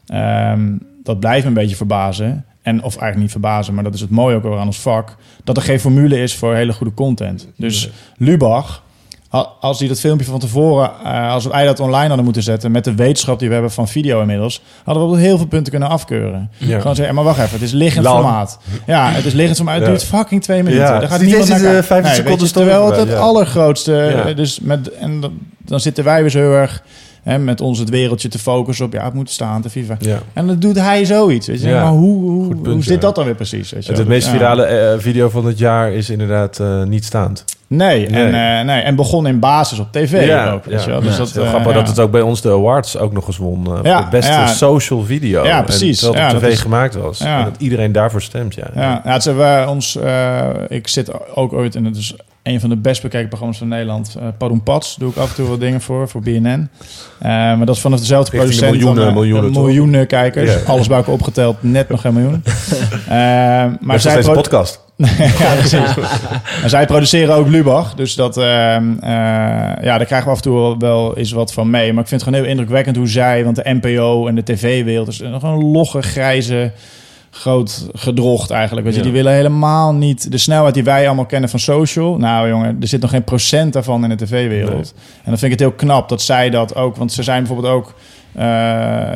ehm, dat blijft me een beetje verbazen. En, of eigenlijk niet verbazen, maar dat is het mooie ook wel aan ons vak. Dat er geen formule is voor hele goede content. Dus Lubach, al- als hij dat filmpje van tevoren, eh, als wij dat online hadden moeten zetten, met de wetenschap die we hebben van video inmiddels, hadden we op heel veel punten kunnen afkeuren. Ja. Gewoon zeggen, maar wacht even, het is liggend Lang. formaat. Ja, het is liggend formaat. Het Ja. duurt fucking twee minuten. Ja, Daar gaat niemand niet naar eens, eh, kijken. 15 weet je, seconden Terwijl het het allergrootste, eh, dus met, en dan, dan zitten wij weer zo heel erg hè, met ons het wereldje te focussen op, ja, het moet staan, te FIFA. Ja. En dan doet hij zoiets. Weet je? Ja. Maar hoe, hoe, Goed punt, hoe zit ja. dat dan weer precies? Weet je Het, meest Ja. virale eh, video van het jaar is inderdaad eh, niet staand. Nee, Nee. En, eh, nee, en begon in basis op tv ook. Weet je? Ja, Dus eh, grappig ja. dat het ook bij ons de awards ook nog eens won. Ja, het beste ja. social video. Ja, En precies. Ja, op dat tv is- gemaakt was. Ja. En dat iedereen daarvoor stemt, ja. Ja, ja het is, ons, ik zit ook ooit in het is een van de best bekeken programma's van Nederland. eh Padum Pats doe ik af en toe wat dingen voor, voor BNN. Eh, maar dat is vanaf dezelfde Richting de producent. miljoenen, dan, eh, miljoenen, toch? miljoenen kijkers. Alles bij elkaar opgeteld, net nog geen miljoen. Eh, maar zij deze pro- podcast. ja, precies. En zij produceren ook Lubach. Dus dat, ehm, eh, ja, daar krijgen we af en toe wel, wel eens wat van mee. Maar ik vind het gewoon heel indrukwekkend hoe zij... Want de NPO en de tv-wereld is nog een logge, grijze, groot gedrocht eigenlijk. Weet je, Ja. Die willen helemaal niet de snelheid die wij allemaal kennen van social. Nou jongen, er zit nog geen procent daarvan in de tv-wereld. En dan vind ik het heel knap dat zij dat ook... Want ze zijn bijvoorbeeld ook... eh,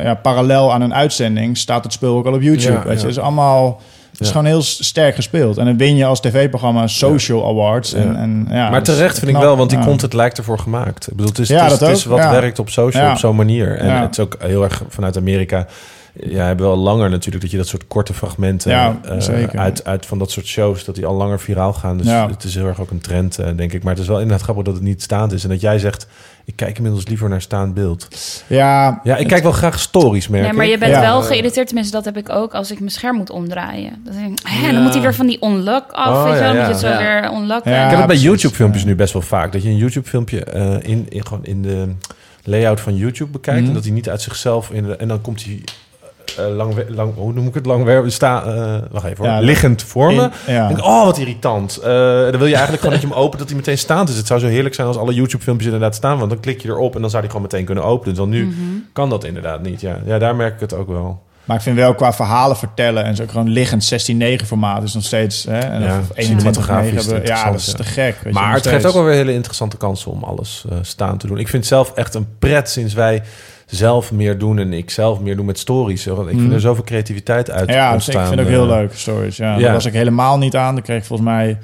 ja, parallel aan een uitzending staat het spul ook al op YouTube. Ja, weet je, is allemaal... Het is Ja. gewoon heel sterk gespeeld. En dan win je als tv-programma Social Awards. En, Ja. en, ja, maar is terecht vind ik wel, want die content lijkt ervoor gemaakt. Ik bedoel, het is, het is, het is wat werkt op social op zo'n manier. En het is ook heel erg vanuit Amerika. Ja, hebben wel langer natuurlijk dat je dat soort korte fragmenten Ja, eh, uit, uit van dat soort shows, dat die al langer viraal gaan. Dus Ja. het is heel erg ook een trend, eh, denk ik. Maar het is wel inderdaad grappig dat het niet staand is. En dat jij zegt, ik kijk inmiddels liever naar staand beeld. Ja, Ja, ik kijk wel graag stories, merk Nee, maar je bent Ja. wel geïrriteerd. Tenminste, dat heb ik ook als ik mijn scherm moet omdraaien. Dan denk ik, hè, Ja. dan moet hij weer van die unlock af. Oh, weet je wel? ja, Dan ja. moet je het zo Ja. weer unlocken. Ja. Ik heb het bij precies. YouTube-filmpjes Ja. nu best wel vaak. Dat je een YouTube-filmpje eh, in, in, gewoon in de layout van YouTube bekijkt. Mhm. En dat hij niet uit zichzelf... In de, en dan komt hij lang, lang, hoe noem ik het, langwerpig, sta, eh, wacht even hoor, Ja, liggend voor me. In- ja. Ik denk, oh, wat irritant. Eh, dan wil je eigenlijk gewoon dat je hem opent, dat hij meteen staat. Dus het zou zo heerlijk zijn als alle YouTube-filmpjes inderdaad staan. Want dan klik je erop en dan zou hij gewoon meteen kunnen openen. Dan nu kan dat inderdaad niet. Ja. ja, daar merk ik het ook wel. Maar ik vind wel qua verhalen vertellen en zo gewoon liggend 16-9 formaat is nog steeds. Hè, en Ja, of 21-9 cinematografisch hebben. Ja, dat is te gek. Weet je, Maar het geeft ook wel weer hele interessante kansen om alles eh, staan te doen. Ik vind het zelf echt een pret sinds wij zelf meer doen en ik zelf meer doe met stories. Want ik vind er zoveel creativiteit uit. Ja, dus ontstaan. ik vind het ook heel eh. leuk, stories. Ja, ja. Daar was ik helemaal niet aan. Dan kreeg ik volgens mij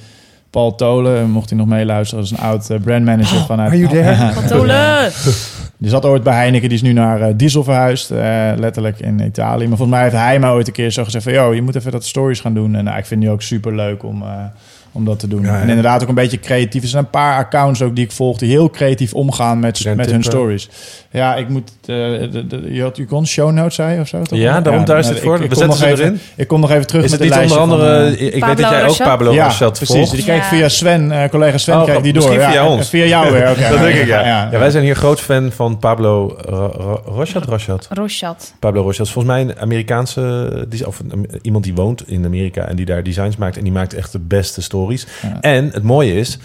Paul Tolen, mocht hij nog meeluisteren. Dat is een oud eh, brandmanager vanuit... are you there? Patolen! Die zat ooit bij Heineken, die is nu naar eh, Diesel verhuisd, eh, letterlijk in Italië. Maar volgens mij heeft hij mij ooit een keer zo gezegd van... ...joh, je moet even dat stories gaan doen. En nou, ik vind die ook super leuk om, eh, om dat te doen. Ja, ja. En inderdaad ook een beetje creatief. Er zijn een paar accounts ook die ik volg... ...die heel creatief omgaan met, met hun stories. Ja, ik moet... eh, de, de, je, had, je kon show notes, zei of zo? Toch? Ja, daarom daar is nou, het voor. ik- ik We kom zetten nog ze even- erin. Ik kom nog even terug Is met het de niet onder van, andere... eh, ik weet dat jij ook? Pablo ja, Rochat precies. volgt. Die kreeg ik Ja. via Sven, eh, collega Sven, Oh, kreeg die door. ja, via en- ons. Via jou weer, oké. Dat denk ik, ja. ja. ja. wij zijn hier groot fan van Pablo Ro- Ro- Rochat. Rochat. Rochat. Pablo Rochat is volgens mij een Amerikaanse... die- Of iemand die woont in Amerika en die daar designs maakt. En die maakt echt de beste stories. Ja. En het mooie is...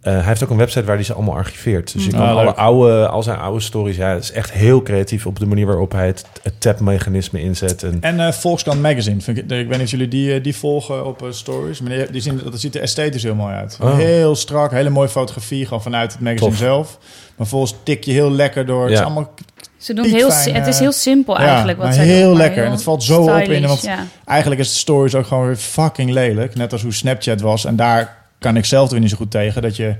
eh, hij heeft ook een website waar hij ze allemaal archiveert. Dus je Mm. kan Ah, alle oude, al zijn oude stories... Ja, het is echt heel creatief op de manier waarop hij het, het tab-mechanisme inzet. En, En eh Volkskrant Magazine. Vind ik, ik weet niet of jullie die, eh, die volgen op stories. Maar die, die zien, dat ziet er esthetisch heel mooi uit. Oh. Heel strak, hele mooie fotografie. Gewoon vanuit het magazine Tof. zelf. Maar volgens tik je heel lekker door. Het is allemaal Ze doen heel, het is eh, heel simpel ja, eigenlijk wat maar zij heel doen, maar lekker. En het valt zo op in, want- ja. Eigenlijk is de stories ook gewoon weer fucking lelijk. Net als hoe Snapchat was. En daar kan ik zelf weer niet zo goed tegen. Dat je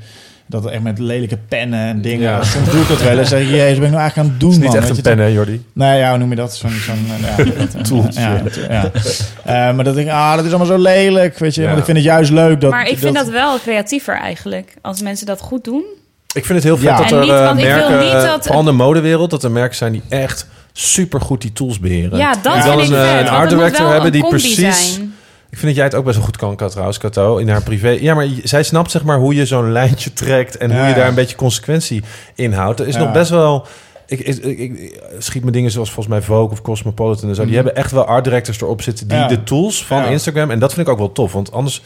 dat echt met lelijke pennen en dingen. Ja. Soms doe ik dat wel eens. zeg ik, jezus, ben ik nou eigenlijk aan het doen, het is niet man? echt Weet een je, pen, hè, Jordi? Nee, ja, hoe noem je dat? Zo'n zo'n eh, ja, Toeltje. Ja. Eh, maar dat denk ik, ah, dat is allemaal zo lelijk, weet je. Ja. Want ik vind het juist leuk dat... maar ik vind dat, wel creatiever eigenlijk. Als mensen dat goed doen. Ik vind het heel vet Ja. dat En er niet, eh, want ik wil merken, niet eh, dat- vooral in de modewereld, dat er merken zijn die echt supergoed die tools beheren. Ja, dat Die vind dan ik een, eh, vet. een want art director hebben die precies... zijn. Ik vind dat jij het ook best wel goed kan, trouwens, Kato, in haar privé. Ja, maar zij snapt zeg maar hoe je zo'n lijntje trekt en hoe je daar een beetje consequentie in houdt. Er is Ja. nog best wel... Ik, ik, ik, ik schiet me dingen zoals volgens mij Vogue of Cosmopolitan en zo. Die hebben echt wel art directors erop zitten die Ja. de tools van Ja. Instagram... En dat vind ik ook wel tof, want anders...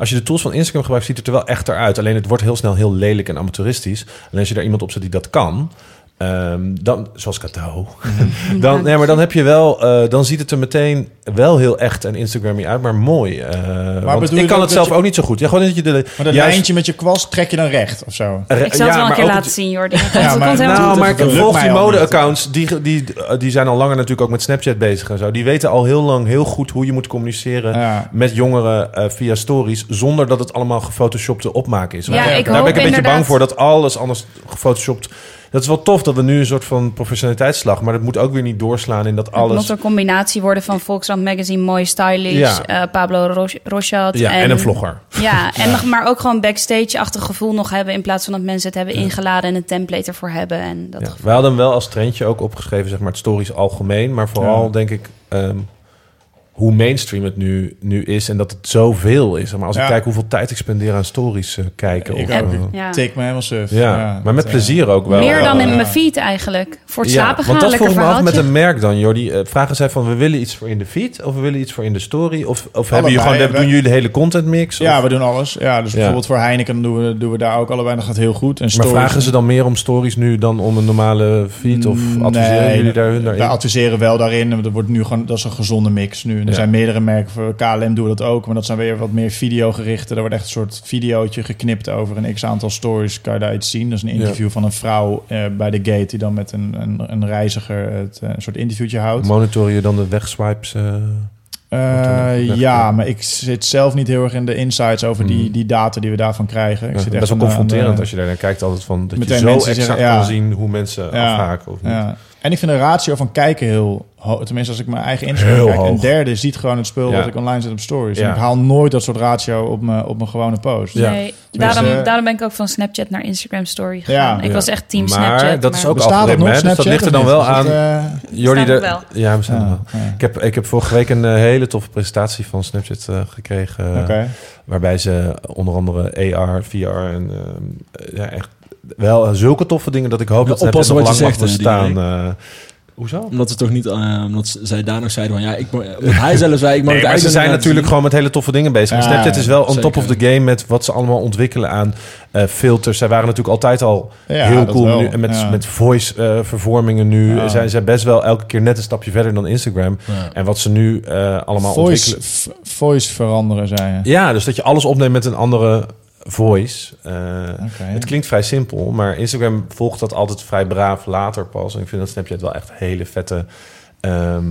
Als je de tools van Instagram gebruikt, ziet het er wel echter uit. Alleen het wordt heel snel heel lelijk en amateuristisch. En als je daar iemand op zet die dat kan... ehm, dan, zoals Kato. dan, nee, maar dan heb je wel... eh, dan ziet het er meteen wel heel echt en Instagrammy uit, maar mooi. eh, want bedoel je ik kan het zelf je- ook niet zo goed. Ja, gewoon dat je de... Maar dat juist- lijntje met je kwast trek je dan recht of zo. Re- Ik zal het ja, wel een maar keer laten het- zien, Jordi. Ja, maar- helemaal nou, maar volg die mode-accounts. Die, die, die zijn al langer natuurlijk ook met Snapchat bezig en zo. Die weten al heel lang heel goed hoe je moet communiceren Ja. met jongeren eh, via stories. Zonder dat het allemaal gefotoshopte opmaak is. Ja, ik daar ben ik een beetje bang voor dat alles anders gefotoshopt. Dat is wel tof dat we nu een soort van professionaliteitsslag. Maar dat moet ook weer niet doorslaan in dat Het alles. moet een combinatie worden van Volkskrant Magazine, mooi stylish, Ja. eh, Pablo Ros- Rochat. Ja, en, een vlogger. Ja, en nog, maar ook gewoon backstage-achtig gevoel nog hebben... in plaats van dat mensen het hebben ingeladen en een template ervoor hebben. En dat. We hadden wel als trendje ook opgeschreven, zeg maar, het stories algemeen. Maar vooral denk ik ehm, hoe mainstream het nu, nu is en dat het zoveel is. Maar als ik kijk hoeveel tijd ik spendeer aan stories eh, kijken. Ik of, ook. eh, Ja. Tik me helemaal suf. ja. maar met dat, plezier ook wel. Meer dan Eh, in mijn feed eigenlijk. Voor het ja, slapen gaan, want dat lekker met een merk dan, Jordi. Eh, vragen zij van, we willen iets voor in de feed of we willen iets voor in de story? Of, of hebben jullie gewoon, Allebei. doen jullie de hele content mix? Ja, Of- we doen alles. Ja, dus Ja. bijvoorbeeld voor Heineken doen we, doen we daar ook allebei. Dat gaat heel goed. En maar stories- vragen ze dan meer om stories nu dan om een normale feed? Of Mm, adviseren nee, jullie daar hun daarin? We adviseren wel daarin. Er wordt nu gewoon, dat is een gezonde mix nu. Er zijn meerdere merken. Voor KLM doen we dat ook. Maar dat zijn weer wat meer videogerichte. Er wordt echt een soort videootje geknipt over een x-aantal stories. Kan je daar iets zien. Dat is een interview van een vrouw eh, bij de gate... die dan met een, een, een reiziger het, eh, een soort interviewtje houdt. Monitoren je dan de wegswipes? eh? Eh, ja, maar ik zit zelf niet heel erg in de insights over die, Hmm. die data die we daarvan krijgen. Ik Ja, zit best wel aan confronterend als je daar naar kijkt altijd van dat je zo exact zeggen, ja. kan zien hoe mensen Ja. afhaken of niet. En ik vind de ratio van kijken heel hoog. Tenminste, als ik mijn eigen Instagram Heel kijk. Een derde ziet gewoon het spul Ja. wat ik online zet op stories. En ik haal nooit dat soort ratio op mijn, op mijn gewone post. Ja. Nee, daarom, eh, daarom ben ik ook van Snapchat naar Instagram Story gegaan. Ja. ik Ja. was echt team Maar Snapchat. dat is ook Bestaat algoritme, nog? Dus dat Snapchat, ligt er dan wel aan. Eh, Jordi, de, ja, we staan ja, wel. ja. Ik heb, ik heb vorige week een eh, hele toffe presentatie van Snapchat gekregen. Waarbij ze onder andere AR, VR en ehm, ja, echt wel zulke toffe dingen dat ik hoop Ja, dat oppassen lang wat je mag zegt, hè, bestaan. eh. Hoezo? Omdat ze toch niet, eh, omdat ze- zij daar nog zeiden van ja, ik, hij zelf zei, ik mag Nee, maar ze zijn natuurlijk gewoon met hele toffe dingen bezig. Ja, Snapchat is wel on zeker. top of the game met wat ze allemaal ontwikkelen aan eh, filters. Zij waren natuurlijk altijd al Ja, heel cool. Nu, en met, Ja. met voice eh, vervormingen nu Ja. zijn zij best wel elke keer net een stapje verder dan Instagram. En wat ze nu eh, allemaal Voice, ontwikkelen. voice veranderen, zei je. Ja, dus dat je alles opneemt met een andere voice. Eh. Het klinkt vrij simpel, maar Instagram volgt dat altijd vrij braaf later pas. En ik vind dat Snapchat wel echt hele vette ehm,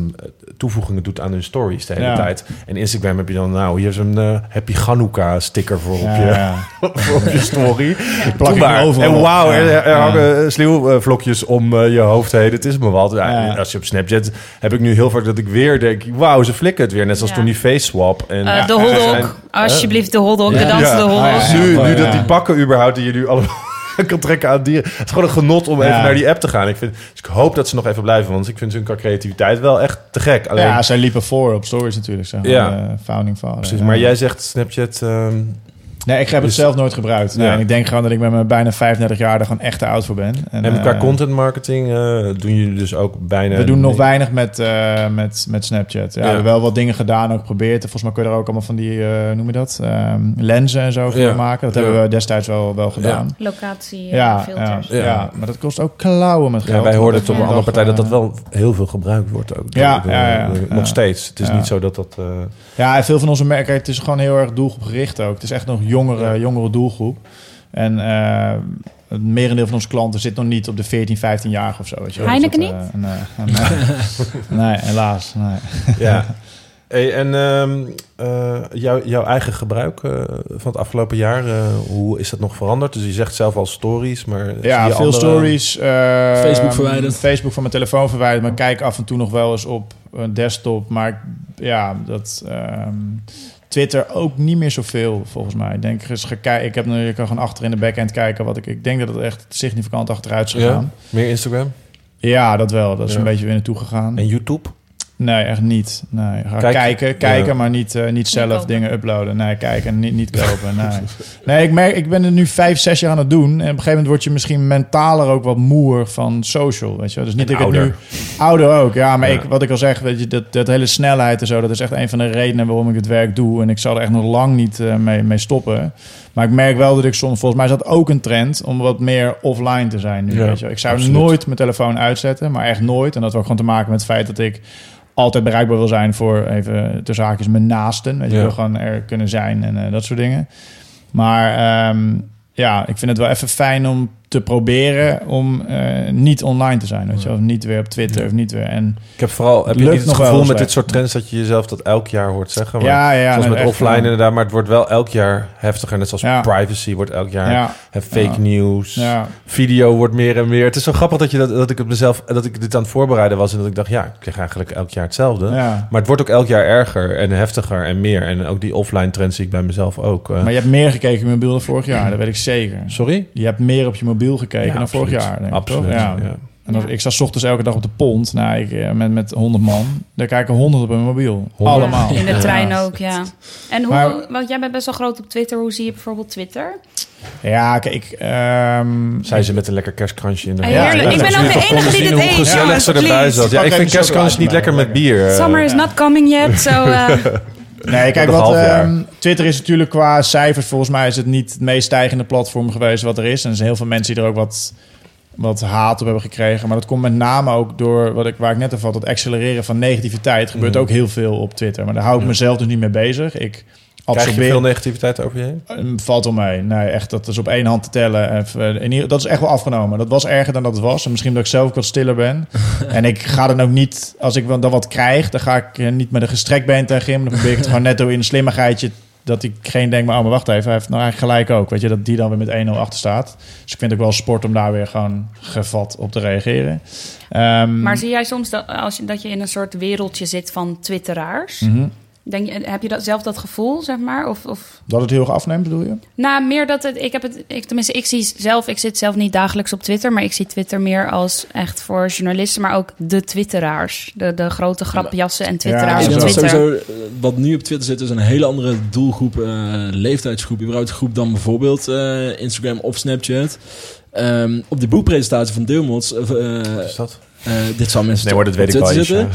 toevoegingen doet aan hun stories de hele Ja. tijd. En Instagram heb je dan, nou, hier is een eh, Happy Hanukkah sticker voor op, Ja, je, ja. voor op je story. plak maar. overal En wauw, er, er hangen eh, sneeuwvlokjes om eh, je hoofd heen. Het is me wat. Ja, Ja. Als je op Snapchat heb ik nu heel vaak dat ik weer denk, wauw, ze flikken het weer. Net zoals Ja. toen die face swap. En, Eh, de Ja, hotdog. Alsjeblieft, de hotdog. De Ja. dansende Ja. hotdog. Ah, ja. nu, nu dat die pakken überhaupt die je nu allemaal kan trekken aan dieren. Het is gewoon een genot om even naar die app te gaan. Ik vind, dus ik hoop dat ze nog even blijven, want ik vind hun creativiteit wel echt te gek. Alleen, Ja, zij liepen voor op stories natuurlijk. Zeg maar, Ja. founding father. precies. Maar jij zegt Snapchat. ehm, Nee, ik heb het Dus- zelf nooit gebruikt. Nee, Ja. En ik denk gewoon dat ik met mijn bijna 35 jaar er gewoon echt te oud voor ben. En, en qua eh, content marketing eh, doen jullie dus ook bijna. We doen nog weinig met, eh, met, met Snapchat. Ja, Ja. We hebben wel wat dingen gedaan, ook geprobeerd. Volgens mij kun je er ook allemaal van die, eh noem je dat, Ehm, lenzen en zo voor Ja. maken. Dat Ja. hebben we destijds wel, wel gedaan. Locatie, Ja, filters. ja, Ja. maar dat kost ook klauwen met geld. Ja, wij hoorden Ja. een andere partij dat dat wel heel veel gebruikt wordt ook. Ja, Door- ja, ja, door- ja. Nog steeds. Het is Ja. niet zo dat dat. eh, Ja, en veel van onze merken, het is gewoon heel erg doelgroepgericht ook. Het is echt nog jongere, jongere doelgroep. En eh, het merendeel van onze klanten zit nog niet op de 14, 15 jaar of zo. Weet je. Heineken Dus dat, eh, nee, nee, nee, helaas. Nee. Ja. Hey, en ehm, eh, jouw, jouw eigen gebruik eh, van het afgelopen jaar, eh, hoe is dat nog veranderd? Dus je zegt zelf al stories, maar Ja, veel andere- stories. eh, Facebook verwijderd. Facebook van mijn telefoon verwijderd. Maar ik kijk af en toe nog wel eens op een desktop. Maar ik- ja, dat... ehm, Twitter ook niet meer zoveel, volgens mij. Ik denk eens kijken. Ik heb nu, ik kan gewoon achter in de backend kijken wat ik. Ik denk dat het echt significant achteruit is Ja? gegaan. Meer Instagram Ja, dat wel. Dat is Ja. een beetje weer naartoe gegaan. en YouTube? Nee, echt niet. Nee, ga Kijk- kijken, kijken, ja. maar niet, eh, niet zelf dingen uploaden. Nee, kijken, niet, niet kopen. Nee. nee, ik merk, ik ben er nu vijf, zes jaar aan het doen. En op een gegeven moment word je misschien mentaler ook wat moer van social, weet je wel. Dus niet En ik het nu... Ouder ook, ja. Maar Ja. Ik, wat ik al zeg, weet je, dat, dat hele snelheid en zo... dat is echt een van de redenen waarom ik het werk doe. En ik zal er echt nog lang niet eh, mee, mee stoppen. Maar ik merk wel dat ik soms... Volgens mij is dat ook een trend om wat meer offline te zijn nu, Ja, weet je wel. Ik zou absoluut. nooit mijn telefoon uitzetten, maar echt nooit. En dat heeft ook gewoon te maken met het feit dat ik altijd bereikbaar wil zijn voor even de zaakjes mijn naasten. Weet je, Ja. wil gewoon er kunnen zijn en eh, dat soort dingen. Maar ehm, ja, ik vind het wel even fijn om te proberen om eh, niet online te zijn. Weet je, of niet weer op Twitter of niet weer. En Ik heb vooral heb je niet het gevoel met weg. dit soort trends dat je jezelf dat elk jaar hoort zeggen. Maar ja, ja, zoals met echt, offline ja. inderdaad, maar het wordt wel elk jaar heftiger. Net zoals Ja. privacy wordt elk jaar. Ja, En fake Ja. news. ja, Video wordt meer en meer. Het is zo grappig dat, je dat, dat ik het mezelf dat ik dit aan het voorbereiden was en dat ik dacht, ja, ik krijg eigenlijk elk jaar hetzelfde. ja. Maar het wordt ook elk jaar erger en heftiger en meer. En ook die offline trends zie ik bij mezelf ook. eh. Maar je hebt meer gekeken op je mobiel dan vorig jaar, dat weet ik zeker. Sorry? Je hebt meer op je mobiel gekeken Ja, dan vorig jaar. Denk ik, Absoluut. toch? Ja. Ja. En als, ik sta 's ochtends elke dag op de pont. Nou, ik, eh, met, met 100 man. Daar kijken 100 op mijn mobiel. Allemaal. In de Ja. trein ook, ja. En hoe, Maar- want jij bent best wel groot op Twitter. Hoe zie je bijvoorbeeld Twitter? Ja, kijk, ik... ehm, Zijn ze met een lekker kerstkransje in de Ja, heerlijk. ik ben ook de enige die dit hoe eet. gezellig jongens, ze erbij zat. Ja, ik vind kerstkrans niet lekker met bier. Summer is not coming yet, so... uh, Nee, kijk, wat, ehm, Twitter is natuurlijk qua cijfers... volgens mij is het niet het meest stijgende platform geweest wat er is. En er zijn heel veel mensen die er ook wat, wat haat op hebben gekregen. Maar dat komt met name ook door, wat ik, waar ik net over had... het accelereren van negativiteit. gebeurt Mhm. ook heel veel op Twitter. Maar daar hou ik mezelf dus niet mee bezig. Ik Krijg je absorbeer... veel negativiteit over je heen? Ehm, Valt wel mee. Nee, echt, dat is op één hand te tellen. Even, in ieder, dat is echt wel afgenomen. Dat was erger dan dat het was. En misschien dat ik zelf ook wat stiller ben. en ik ga dan ook niet, als ik dan wat krijg, dan ga ik eh, niet met een gestrekt been tegen hem. Dan probeer ik het gewoon netto in een slimmigheidje. Dat ik geen denk, maar, oh, maar wacht even, hij heeft nou eigenlijk gelijk ook. Weet je, dat die dan weer met 1-0 achter staat. Dus ik vind het ook wel sport om daar weer gewoon gevat op te reageren. Ehm, Maar zie jij soms dat, als je, dat je in een soort wereldje zit van twitteraars? mhm. Denk je, heb je dat, zelf dat gevoel, zeg maar? Of, of... Dat het heel erg afneemt, bedoel je? Nou, meer dat het... Ik heb het... Ik, tenminste, ik zie zelf... Ik zit zelf niet dagelijks op Twitter... maar ik zie Twitter meer als echt voor journalisten... maar ook de twitteraars. De, de grote grapjassen en twitteraars Ja, op Ik denk dat Twitter. sowieso, eh, wat nu op Twitter zit, is een hele andere doelgroep, eh, leeftijdsgroep, überhaupt groep dan bijvoorbeeld eh, Instagram of Snapchat. Ehm, op de boekpresentatie van Deelmots, eh, Wat is dat? Eh, dit zal mensen Nee hoor, dat op weet ik wel. Zitten.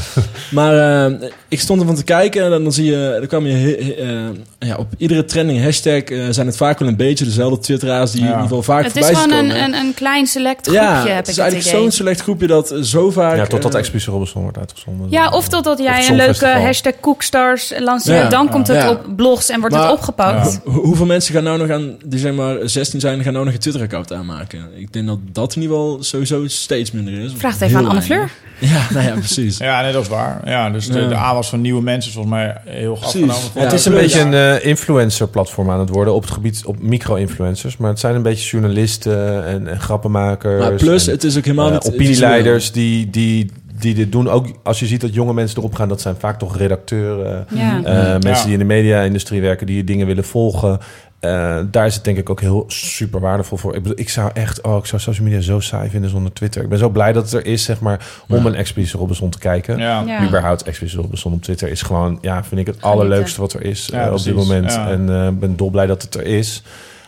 Maar eh, ik stond ervan te kijken en dan zie je, dan kwam je he- eh, ja, op iedere trending hashtag eh, zijn het vaak wel een beetje dezelfde twitteraars die Ja. in ieder geval vaak Het is voorbij zien gewoon een, komen. een, een klein select groepje, ja, heb het is het eigenlijk zo'n select groepje dat zo vaak... Ja, totdat Expeditie Robinson wordt uitgezonden. Ja, of totdat jij het een leuke hashtag Cookstars lanceert. Ja. dan komt het Ja. op blogs en wordt Maar- het opgepakt. Ho- hoeveel mensen gaan nou nog aan, die zeg maar 16 zijn, gaan nou nog een Twitter-account aanmaken? Ik denk dat dat in ieder geval sowieso steeds minder is. Vraag het even aan Anne weinig. Fleur. Ja, nou ja, precies. Ja, nee, dat is waar. Ja, dus de, Ja. de aanwas van nieuwe mensen is volgens mij heel afgenomen. Ja, het is een beetje een eh, influencer-platform aan het worden op het gebied op micro-influencers. Maar het zijn een beetje journalisten en, en grappenmakers. Maar plus, en, het is ook helemaal eh, niet... opinieleiders die, die, die dit doen. Ook als je ziet dat jonge mensen erop gaan, dat zijn vaak toch redacteuren. Ja. eh, mensen Ja. die in de media-industrie werken, die dingen willen volgen. Eh, daar is het denk ik ook heel super waardevol voor. Ik, bedoel, ik zou echt, oh, ik zou social media zo saai vinden zonder Twitter. Ik ben zo blij dat het er is, zeg maar, om Ja. een Expeditie Robinson te kijken. Ja. Ja. Überhaupt Expeditie Robinson op Twitter is gewoon, ja, vind ik het Genieten. allerleukste wat er is Ja, eh, op dit moment. Ja. En eh, ik ben dolblij dat het er is.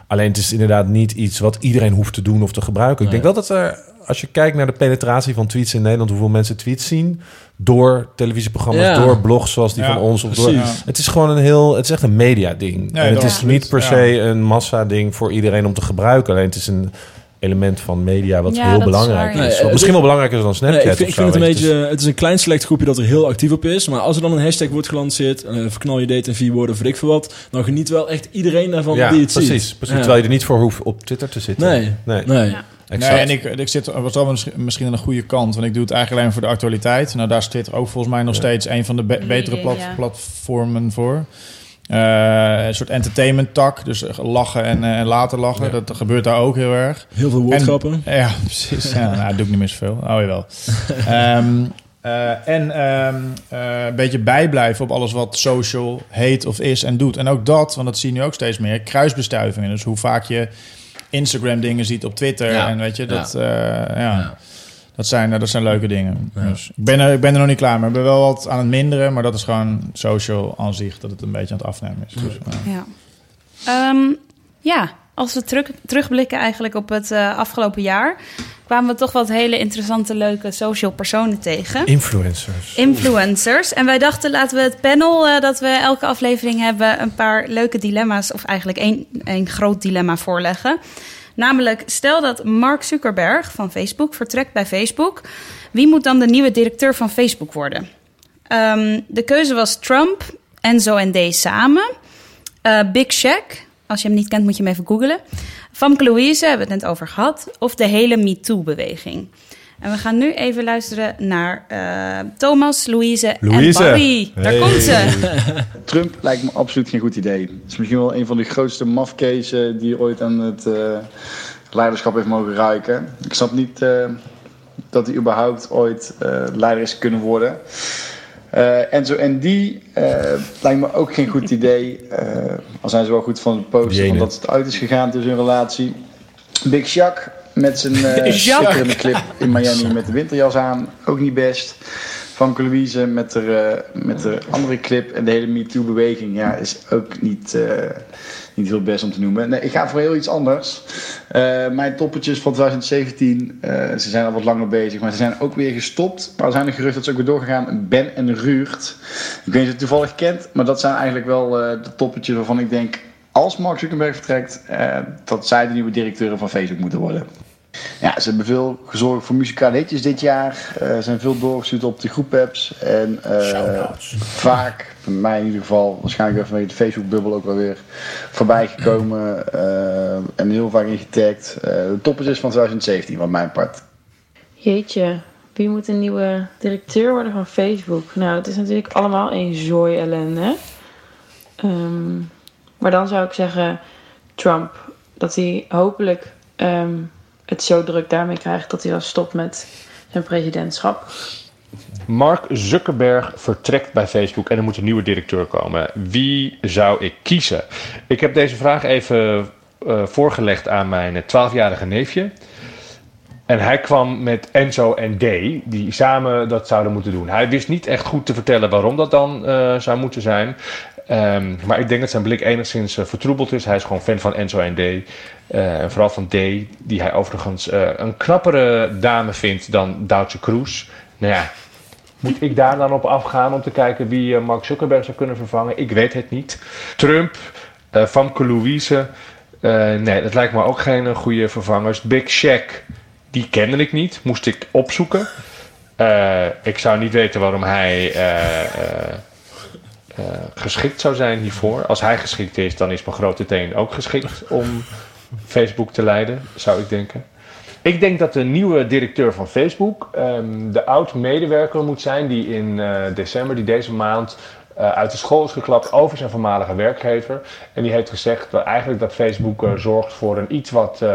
Alleen het is inderdaad niet iets wat iedereen hoeft te doen of te gebruiken. Ik Nee. denk wel dat er, als je kijkt naar de penetratie van tweets in Nederland, hoeveel mensen tweets zien door televisieprogramma's, Ja. door blogs zoals die Ja, van ons. Of door, precies. het is gewoon een heel, het is echt een media ding. Nee, en het is niet per Ja. se een massa ding voor iedereen om te gebruiken. Alleen het is een element van media wat Ja, heel is belangrijk is. Nee, Misschien het- wel belangrijker dan Snapchat. Nee, ik vind, of ik vind zo, het een beetje... Het is een klein select groepje dat er heel actief op is. Maar als er dan een hashtag wordt gelanceerd... eh, verknal je date in vier woorden, weet ik veel wat... dan geniet wel echt iedereen daarvan ja, die het precies, ziet. precies. Ja. Terwijl je er niet voor hoeft op Twitter te zitten. Nee, nee. nee. Exact. Nee, en ik, ik zit wat wel misschien- misschien aan de goede kant. Want ik doe het eigenlijk alleen voor de actualiteit. Nou, daar Twitter ook volgens mij nog Ja. steeds een van de be- betere plat- Ja. platformen voor. Eh, een soort entertainment tak. Dus lachen en, eh, en laten lachen. Ja. Dat gebeurt daar ook heel erg. Heel veel woordgrappen. Ja, precies. Ja, nou, dat doe ik niet meer zoveel. Oh, jawel. Ehm, eh, en ehm, eh, een beetje bijblijven op alles wat social heet of is en doet. En ook dat, want dat zie je nu ook steeds meer, kruisbestuivingen. Dus hoe vaak je Instagram dingen ziet op Twitter. Ja. En weet je, dat, Ja. eh, ja. Ja. Dat, zijn, eh, dat zijn leuke dingen. Ja. Dus ik, ben er, ik ben er nog niet klaar mee. Ik ben wel wat aan het minderen, maar dat is gewoon social aan zich, dat het een beetje aan het afnemen is. Dus, ja. Ja. Als we terug, terugblikken eigenlijk op het eh, afgelopen jaar... kwamen we toch wat hele interessante, leuke social personen tegen. Influencers. Influencers. En wij dachten, laten we het panel eh, dat we elke aflevering hebben... een paar leuke dilemma's, of eigenlijk één, één groot dilemma voorleggen. Namelijk, stel dat Mark Zuckerberg van Facebook vertrekt bij Facebook... wie moet dan de nieuwe directeur van Facebook worden? Ehm, de keuze was Trump, Enzo en D samen... Eh, Big Shack, als je hem niet kent moet je hem even googlen. Famke Louise, hebben we het net over gehad. Of de hele MeToo-beweging. En we gaan nu even luisteren naar eh, Thomas, Louise, Louise. en Barry. Daar Hey. komt ze. Trump lijkt me absoluut geen goed idee. Het is misschien wel een van de grootste mafkezen die ooit aan het eh, leiderschap heeft mogen ruiken. Ik snap niet eh, dat hij überhaupt ooit eh, leider is kunnen worden. Eh, en zo en die eh, lijkt me ook geen goed idee. eh, al zijn ze wel goed van het posten, omdat het uit is gegaan tussen hun relatie. Big Jacques met zijn eh Jacques. schitterende clip in Miami met de winterjas aan, ook niet best. Van Louise met de, eh, met de andere clip en de hele MeToo-beweging ja, is ook niet, eh, niet heel best om te noemen. Nee, ik ga voor heel iets anders. Eh, mijn toppetjes van 2017, eh, ze zijn al wat langer bezig, maar ze zijn ook weer gestopt. Maar er zijn er geruchten dat ze ook weer doorgegaan. Ben en Ruurt. Ik weet niet of je het toevallig kent, maar dat zijn eigenlijk wel eh, de toppetjes waarvan ik denk... Als Mark Zuckerberg vertrekt, dat zij de nieuwe directeuren van Facebook moeten worden. Ja, ze hebben veel gezorgd voor muzikale hitjes dit jaar. Eh zijn veel doorgestuurd op de groepapps. En eh, vaak, bij mij in ieder geval, waarschijnlijk even vanwege de Facebook-bubbel ook wel weer voorbij gekomen. eh, en heel vaak ingetagd. Eh de toppers is van 2017, wat mijn part. Jeetje, wie moet een nieuwe directeur worden van Facebook? Nou, het is natuurlijk allemaal een zooi ellende. Ehm, maar dan zou ik zeggen Trump. Dat hij hopelijk ehm, het zo druk daarmee krijgt dat hij wel stopt met zijn presidentschap. Mark Zuckerberg vertrekt bij Facebook en er moet een nieuwe directeur komen. Wie zou ik kiezen? Ik heb deze vraag even eh, voorgelegd aan mijn 12-jarige neefje. En hij kwam met Enzo en Day, die samen dat zouden moeten doen. Hij wist niet echt goed te vertellen waarom dat dan eh, zou moeten zijn. Ehm, maar ik denk dat zijn blik enigszins eh, vertroebeld is. Hij is gewoon fan van Enzo en D. En vooral van D, die hij overigens eh, een knappere dame vindt dan Duitse Kroes. Nou ja, moet ik daar dan op afgaan om te kijken wie Mark Zuckerberg zou kunnen vervangen? Ik weet het niet. Trump, Famke Louise. nee, dat lijkt me ook geen goede vervangers. Big Shack, die kende ik niet. Moest ik opzoeken. Ik zou niet weten waarom hij eh, geschikt zou zijn hiervoor. Als hij geschikt is, dan is mijn grote teen ook geschikt om Facebook te leiden, zou ik denken. Ik denk dat de nieuwe directeur van Facebook ehm, de oud-medewerker moet zijn die in eh, december, die deze maand eh, uit de school is geklapt over zijn voormalige werkgever. En die heeft gezegd dat eigenlijk dat Facebook zorgt voor een iets wat,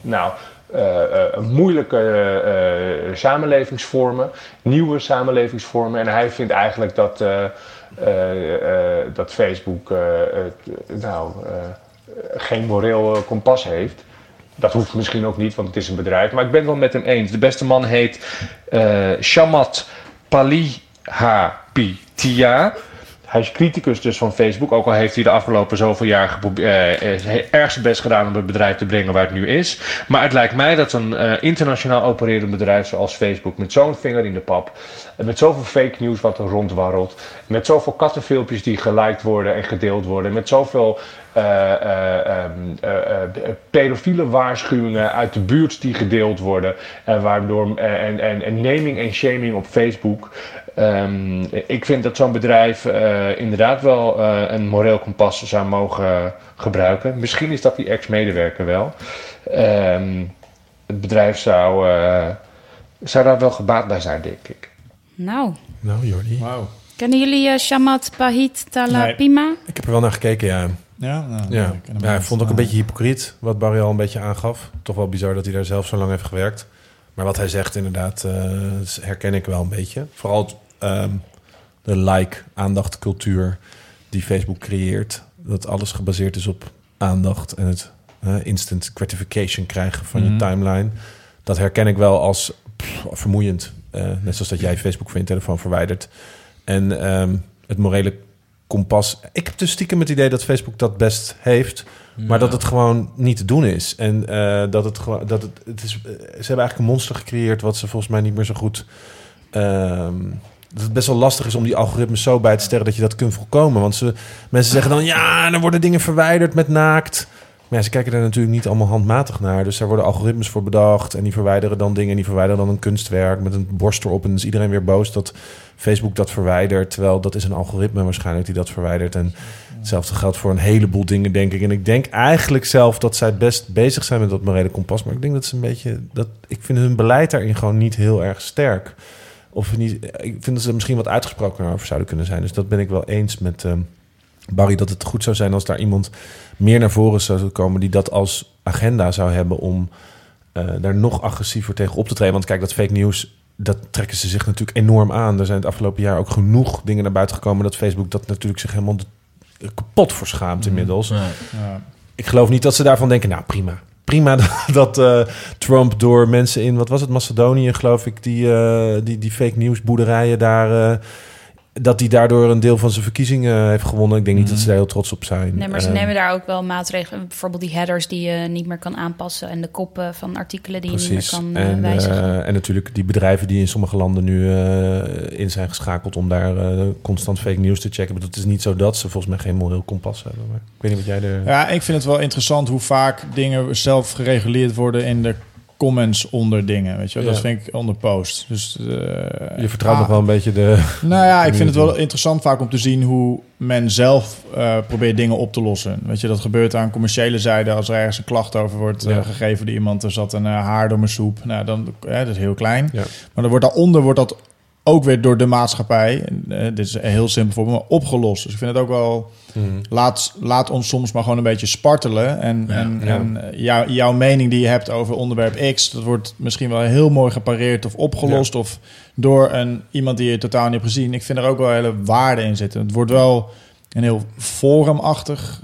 nou, eh, moeilijke samenlevingsvormen, nieuwe samenlevingsvormen. En hij vindt eigenlijk dat, dat Facebook eh, nou, eh, geen moreel eh, kompas heeft. Dat hoeft misschien ook niet, want het is een bedrijf. Maar ik ben het wel met hem eens. De beste man heet eh Shamat Palihapitia. Hij is criticus dus van Facebook. Ook al heeft hij de afgelopen zoveel jaar eh, eh, erg zijn best gedaan om het bedrijf te brengen waar het nu is. Maar het lijkt mij dat een eh, internationaal opererend bedrijf zoals Facebook... met zo'n vinger in de pap, met zoveel fake news wat er rondwarrelt... met zoveel kattenfilmpjes die geliked worden en gedeeld worden... met zoveel eh, pedofiele waarschuwingen uit de buurt die gedeeld worden... en waardoor en, en, en naming en shaming op Facebook... Ehm, ik vind dat zo'n bedrijf eh, inderdaad wel eh, een moreel kompas zou mogen gebruiken. Misschien is dat die ex-medewerker wel. Ehm, het bedrijf zou, eh, zou daar wel gebaat bij zijn, denk ik. Nou, Nou, Jordi. Wauw. kennen jullie Shamat Pahit Talapima? Ik heb er wel naar gekeken, ja. Ja, nou, Ja, ik ja vond het ook een beetje hypocriet, wat Barry al een beetje aangaf. Toch wel bizar dat hij daar zelf zo lang heeft gewerkt. Maar wat hij zegt, inderdaad, eh, herken ik wel een beetje. Vooral ehm, de like-aandachtcultuur die Facebook creëert. Dat alles gebaseerd is op aandacht en het instant gratification krijgen van Mhm. je timeline. Dat herken ik wel als pff, vermoeiend. Eh, net zoals dat jij Facebook van je telefoon verwijdert. En ehm, het morele kompas. Ik heb dus stiekem het idee dat Facebook dat best heeft. Maar dat het gewoon niet te doen is. En eh, dat het gewoon. Dat het, het is, eh, ze hebben eigenlijk een monster gecreëerd. wat ze volgens mij niet meer zo goed. ehm, dat het best wel lastig is om die algoritmes zo bij te stellen dat je dat kunt voorkomen. Want ze, mensen zeggen dan ja, er worden dingen verwijderd met naakt. Maar ze kijken daar natuurlijk niet allemaal handmatig naar. Dus daar worden algoritmes voor bedacht. En die verwijderen dan dingen. En die verwijderen dan een kunstwerk met een borst erop. En dan is iedereen weer boos dat Facebook dat verwijdert. Terwijl dat is een algoritme waarschijnlijk die dat verwijdert. En hetzelfde geldt voor een heleboel dingen, denk ik. En ik denk eigenlijk zelf dat zij best bezig zijn met dat morele kompas. Maar ik denk dat ze een beetje... Dat, ik vind hun beleid daarin gewoon niet heel erg sterk. Of niet, ik vind dat ze er misschien wat uitgesproken over zouden kunnen zijn. Dus dat ben ik wel eens met ehm, Barry. Dat het goed zou zijn als daar iemand meer naar voren zou komen... die dat als agenda zou hebben om eh, daar nog agressiever tegen op te treden. Want kijk, dat fake news, dat trekken ze zich natuurlijk enorm aan. Er zijn het afgelopen jaar ook genoeg dingen naar buiten gekomen... dat Facebook dat natuurlijk zich helemaal kapot voor schaamt inmiddels. Ja. Ik geloof niet dat ze daarvan denken, nou prima. Prima dat, eh, Trump door mensen in, wat was het, Macedonië geloof ik... die, eh, die, die fake news boerderijen daar... eh, dat hij daardoor een deel van zijn verkiezingen heeft gewonnen. Ik denk niet dat ze daar heel trots op zijn. Nee, maar ze Eh, nemen daar ook wel maatregelen. Bijvoorbeeld die headers die je niet meer kan aanpassen. En de koppen van artikelen die je niet meer kan eh, en, wijzigen. eh, en natuurlijk die bedrijven die in sommige landen nu eh, in zijn geschakeld om daar eh, constant fake news te checken. Maar het is niet zo dat ze volgens mij geen moreel kompas hebben. Maar ik weet niet wat jij er. Ja, ik vind het wel interessant hoe vaak dingen zelf gereguleerd worden in de comments onder dingen. Weet je, wel. dat vind ik onder post. Dus, eh, je vertrouwt ah, nog wel een beetje de. Nou ja, ik vind het wel interessant vaak om te zien hoe men zelf eh, probeert dingen op te lossen. Weet je, dat gebeurt aan commerciële zijde als er ergens een klacht over wordt eh, gegeven door iemand. Er zat een haar door mijn soep. Nou, dan, dat is heel klein. Maar dan wordt daaronder wordt dat ook weer door de maatschappij, eh, dit is heel simpel voorbeeld, maar opgelost. Dus ik vind het ook wel, Mhm. laat, laat ons soms maar gewoon een beetje spartelen. En, en, Ja. en eh, jou- jouw mening die je hebt over onderwerp X, dat wordt misschien wel heel mooi gepareerd of opgelost. Of door een, iemand die je totaal niet hebt gezien. Ik vind er ook wel hele waarde in zitten. Het wordt wel een heel forumachtig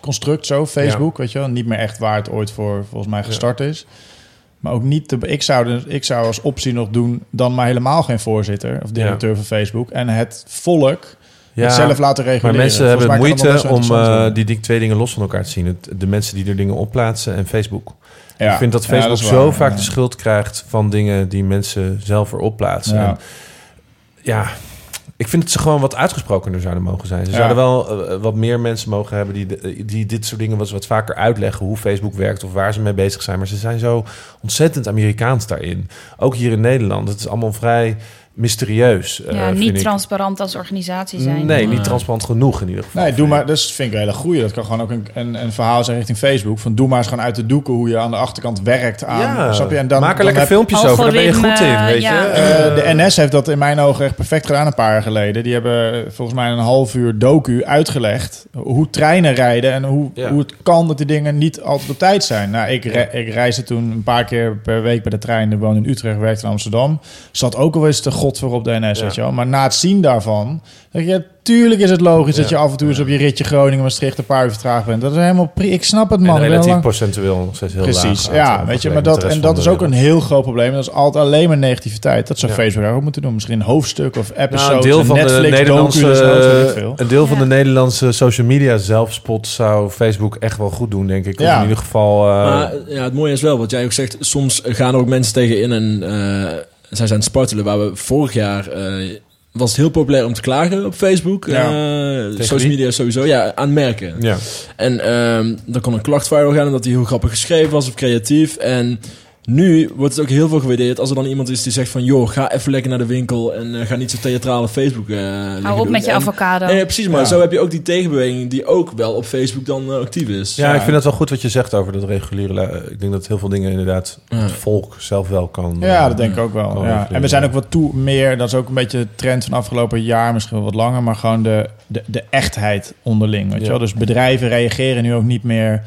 construct zo, Facebook, weet je wel. Niet meer echt waar het ooit voor volgens mij gestart is. Maar ook niet, te, ik, zou ik zou als optie nog doen dan maar helemaal geen voorzitter of directeur van Facebook. En het volk Ja, het zelf laten reguleren. Maar mensen Volgens hebben moeite om eh, die twee dingen los van elkaar te zien. Het, de mensen die er dingen op plaatsen en Facebook. Ja. Ik vind dat Facebook zo waar. vaak de schuld krijgt van dingen die mensen zelf erop plaatsen. Ja. En ja, ik vind dat ze gewoon wat uitgesprokener zouden mogen zijn. Ze Ja. zouden wel eh, wat meer mensen mogen hebben die, de- die dit soort dingen wat, wat vaker uitleggen hoe Facebook werkt of waar ze mee bezig zijn. Maar ze zijn zo ontzettend Amerikaans daarin. Ook hier in Nederland. Het is allemaal vrij mysterieus. eh, ja, niet ik. transparant als organisatie zijn. Nee, niet Nee. transparant genoeg in ieder geval. Nee, doe maar. Dus vind ik een hele goeie. Dat kan gewoon ook een, een, een verhaal zijn richting Facebook. Van doe maar eens gewoon uit de doeken hoe je aan de achterkant werkt aan. Ja, snap je? En dan, maak er dan lekker heb- filmpjes over. Daar ben je goed in, weet ja. je. Eh, de NS heeft dat in mijn ogen echt perfect gedaan een paar jaar geleden. Die hebben eh, volgens mij een half uur docu uitgelegd hoe treinen rijden en hoe, Ja. hoe het kan dat die dingen niet altijd op tijd zijn. Nou, ik, re- ik reisde toen een paar keer per week bij de trein. Ik woonde in Utrecht, werkte in Amsterdam. Zat ook al eens de god voor op de NS, Ja. weet je wel. Maar na het zien daarvan, denk je, tuurlijk is het logisch dat je af en toe eens op je ritje Groningen, Maastricht een paar uur vertraagd bent. Dat is helemaal, pri- ik snap het man. En relatief lang- procentueel nog steeds heel Precies, laag. ja, aantal weet je, maar dat, en dat is ook een heel groot probleem. Dat is altijd alleen maar negativiteit. Dat zou Ja. Facebook ook moeten doen. Misschien een hoofdstuk of episodes, Nou, een deel van Netflix, de Nederlandse, een deel van Ja. de Nederlandse social media zelfspot zou Facebook echt wel goed doen, denk ik. Of Ja. in ieder geval. eh, Maar ja, het mooie is wel, wat jij ook zegt, soms gaan er ook mensen tegen in en eh zij zijn aan het spartelen. Waar we vorig jaar eh, was het heel populair om te klagen op Facebook. Ja. Eh, social media sowieso, ja, aan merken. ja. En ehm dan kon een klacht viral gaan omdat hij heel grappig geschreven was of creatief. En nu wordt het ook heel veel gewaardeerd als er dan iemand is die zegt van... joh, ga even lekker naar de winkel en eh, ga niet zo theatraal op Facebook eh Hou op doen. met je En- avocado. en ja, precies, maar Ja. zo heb je ook die tegenbeweging die ook wel op Facebook dan eh, actief is. Ja, Ja. ik vind het wel goed wat je zegt over dat reguliere. Ik denk dat heel veel dingen inderdaad Ja. het volk zelf wel kan. Ja, dat denk ik ook wel. En we zijn ook wat toe meer, dat is ook een beetje de trend van afgelopen jaar, misschien wel wat langer, maar gewoon de, de, de echtheid onderling. Weet je Ja. wel? Dus bedrijven reageren nu ook niet meer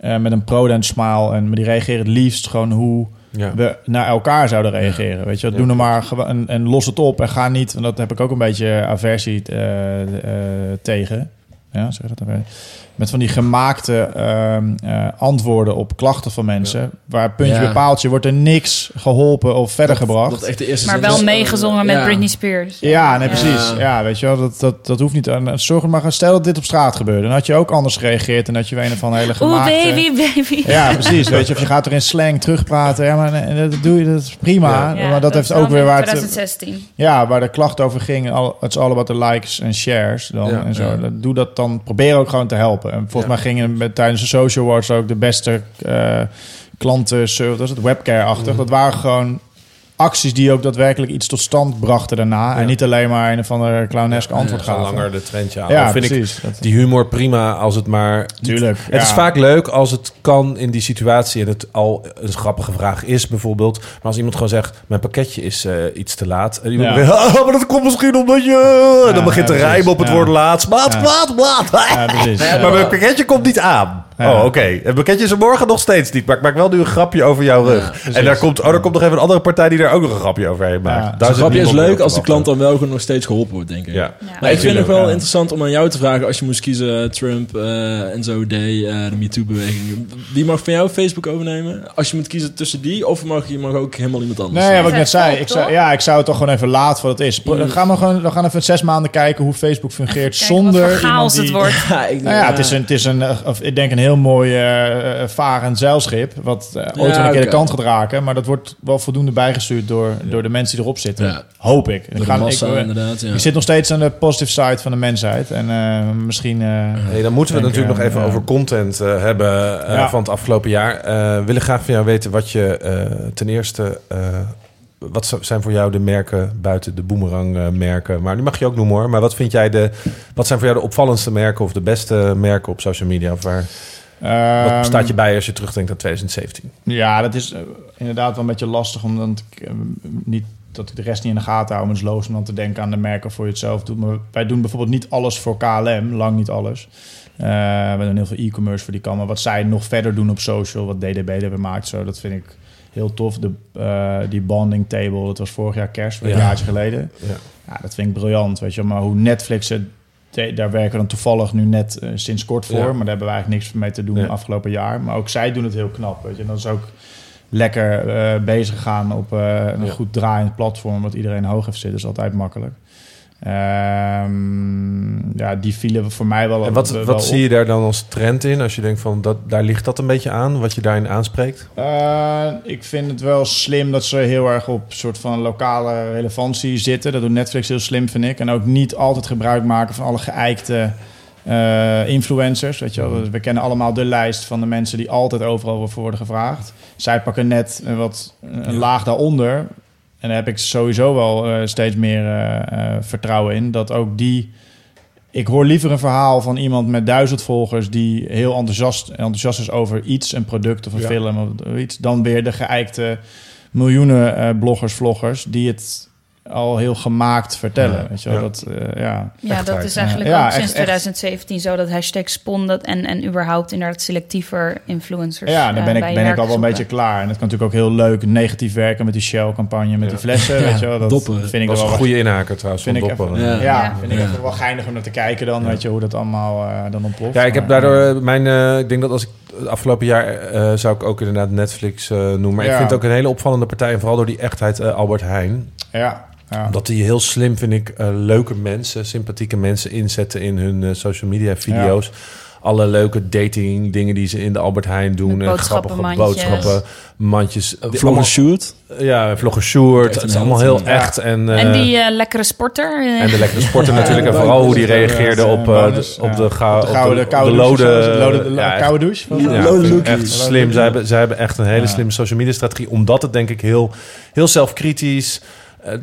met een prodent smile, en, maar die reageren het liefst gewoon hoe Ja. we naar elkaar zouden reageren. Weet je. Ja, doe er maar gewoon en, en los het op en ga niet. En dat heb ik ook een beetje aversie eh, eh, tegen. Ja, zeg dat even? Met van die gemaakte ehm, eh, antwoorden op klachten van mensen. Waar puntje Ja. bij paaltje wordt er niks geholpen of verder gebracht. Dat echt de eerste maar wel meegezongen met ja. Britney Spears. ja, nee, precies. Ja. Weet je wel, dat, dat, dat hoeft niet. aan. Zorg er maar, stel dat dit op straat gebeurde. Dan had je ook anders gereageerd en dat je weer een van hele Oeh, gemaakte... baby, baby. Ja, precies. Weet je, of je gaat er in slang terugpraten. Ja, maar nee, dat doe je, dat is prima. Ja. maar dat, heeft ook weer waar het, 2016. ja, waar de klacht over ging. al- Het is all about the likes en shares. Dan, Ja. en zo. Doe dat dan. Probeer ook gewoon te helpen. En volgens mij gingen met, tijdens de Social Awards ook de beste eh klanten, was het, webcare-achtig. Dat waren gewoon acties die ook daadwerkelijk iets tot stand brachten daarna. Ja. En niet alleen maar een of andere clownesk antwoord Ga gaven. langer de trendje aan. Ja, vind ik precies. Dat- die humor prima als het maar Tuurlijk. Het is vaak leuk als het kan in die situatie en het al een grappige vraag is bijvoorbeeld. Maar als iemand gewoon zegt, mijn pakketje is eh, iets te laat. En iemand Ja. zegt, ah, maar dat komt misschien omdat je... en dan begint te rijmen op het woord laatst. Maat, maat, maat. Maar mijn pakketje komt niet aan. Ja. Oh, oké. Het pakketje is er morgen nog steeds niet. Maar ik maak wel nu een grapje over jouw rug. en daar komt, oh, er komt nog even een andere partij die daar ook nog een grapje over heeft maakt. Ja. Daar zit grapje is leuk als de klant dan wel nog steeds geholpen wordt, denk ik. Ja. Ja. Maar ik vind het wel ja. interessant om aan jou te vragen... als je moest kiezen Trump eh, en zo deed, eh, de MeToo-beweging. Wie mag van jou Facebook overnemen? Als je moet kiezen tussen die... of mag je mag ook helemaal iemand anders? Nee, ja, wat ik net zei. Ik zou, ja, ik zou het toch gewoon even laten wat het is. Pro- Dan gaan we, gewoon, we gaan even zes maanden kijken hoe Facebook fungeert zonder voor iemand het die- wordt. Ja, ik, Nou ja, het is een, het is een eh, of, ik denk een heel mooi eh eh, varend zeilschip. Wat eh, ooit een keer de kant gaat raken. Maar dat wordt wel voldoende bijgestuurd door, door de mensen die erop zitten. Ja. Hoop ik. Ik, de ga, massa, ik, inderdaad. Ja. ik zit nog steeds aan de positive side van de mensheid. En eh, misschien... eh, Hey, dan moeten we het natuurlijk nog even over content eh, hebben Ja. van het afgelopen jaar. Eh, we willen graag van jou weten wat je ten eerste... eh, wat zo- zijn voor jou de merken buiten de boomerang merken? Maar die mag je ook noemen hoor. Maar wat vind jij de... Wat zijn voor jou de opvallendste merken of de beste merken op social media? Of waar, wat ehm, staat je bij als je terugdenkt aan 2017? Ja, dat is eh, inderdaad wel een beetje lastig. Omdat ik eh, niet dat ik de rest niet in de gaten hou. Het is loos om dan te denken aan de merken voor je het zelf doet. Maar wij doen bijvoorbeeld niet alles voor KLM. Lang niet alles. Eh, we doen heel veel e-commerce voor die kant. Maar wat zij nog verder doen op social, wat DDB hebben maakt, zo, dat vind ik heel tof. De, die bonding table, dat was vorig jaar kerst, een Ja. jaartje geleden. Ja. Ja, dat vind ik briljant, weet je. Maar hoe Netflix het... Daar werken we dan toevallig nu net eh, sinds kort voor. Ja. Maar daar hebben we eigenlijk niks mee te doen afgelopen jaar. Maar ook zij doen het heel knap, weet je. En dat is ook lekker eh, bezig gegaan op eh, een Ja. goed draaiend platform... wat iedereen hoog heeft zitten. is altijd makkelijk. Ehm, ja, die vielen voor mij wel En wat, wel wat op. zie je daar dan als trend in? Als je denkt van, dat, daar ligt dat een beetje aan, wat je daarin aanspreekt? Eh, ik vind het wel slim dat ze heel erg op soort van lokale relevantie zitten. Dat doet Netflix heel slim, vind ik. En ook niet altijd gebruik maken van alle geëikte eh, influencers. Weet je wel. We kennen allemaal de lijst van de mensen die altijd overal voor worden gevraagd. Zij pakken net een, wat, een laag daaronder. En daar heb ik sowieso wel eh, steeds meer eh, eh, vertrouwen in. Dat ook die... Ik hoor liever een verhaal van iemand met duizend volgers... die heel enthousiast, enthousiast is over iets, een product of een Ja. film of iets... dan weer de geëikte miljoenen bloggers, vloggers... die het al heel gemaakt vertellen. Ja. Weet je wel? Ja. Dat, eh, ja. Ja, dat is eigenlijk Ja, ook sinds echt. 2017 zo dat hashtag spon dat en, en überhaupt inderdaad selectiever influencers. Ja, dan eh, ben ik, ben ik al wel een beetje klaar. En het kan natuurlijk ook heel leuk negatief werken met die Shell-campagne, met Ja. die flessen. weet je wel? Dat doppen. vind ik Dat wel een goede inhaker trouwens, Vind van ik even- Ja, Ja. vind ik wel geinig om naar te kijken dan, weet je, hoe dat allemaal eh, dan ontploft. Ja, ik heb daardoor mijn. eh, ik denk dat als ik het afgelopen jaar eh, zou ik ook inderdaad Netflix eh, noemen. Maar ik vind het ook een hele opvallende partij. En vooral door die echtheid Albert Heijn. ja, ja. Omdat die heel slim, vind ik, eh, leuke mensen, sympathieke mensen inzetten in hun eh, social media video's. Alle leuke dating dingen die ze in de Albert Heijn doen. En boodschappenmandjes. grappige boodschappen, mandjes. Vlogger allemaal- shoot. Ja, vlogger Sjoerd. Het is allemaal heel Ja. echt. En, eh, En die eh, lekkere sporter. eh, en de lekkere sporten Ja, natuurlijk. En vooral hoe die eh, reageerde op, eh, eh, bonus, op de, ga, de gouden, op de, koude de douche. lode... lode- koude douche. Ja, echt slim. Zij hebben, zij hebben echt een hele Ja. slimme social media strategie. Omdat het denk ik heel, heel zelfkritisch, eh,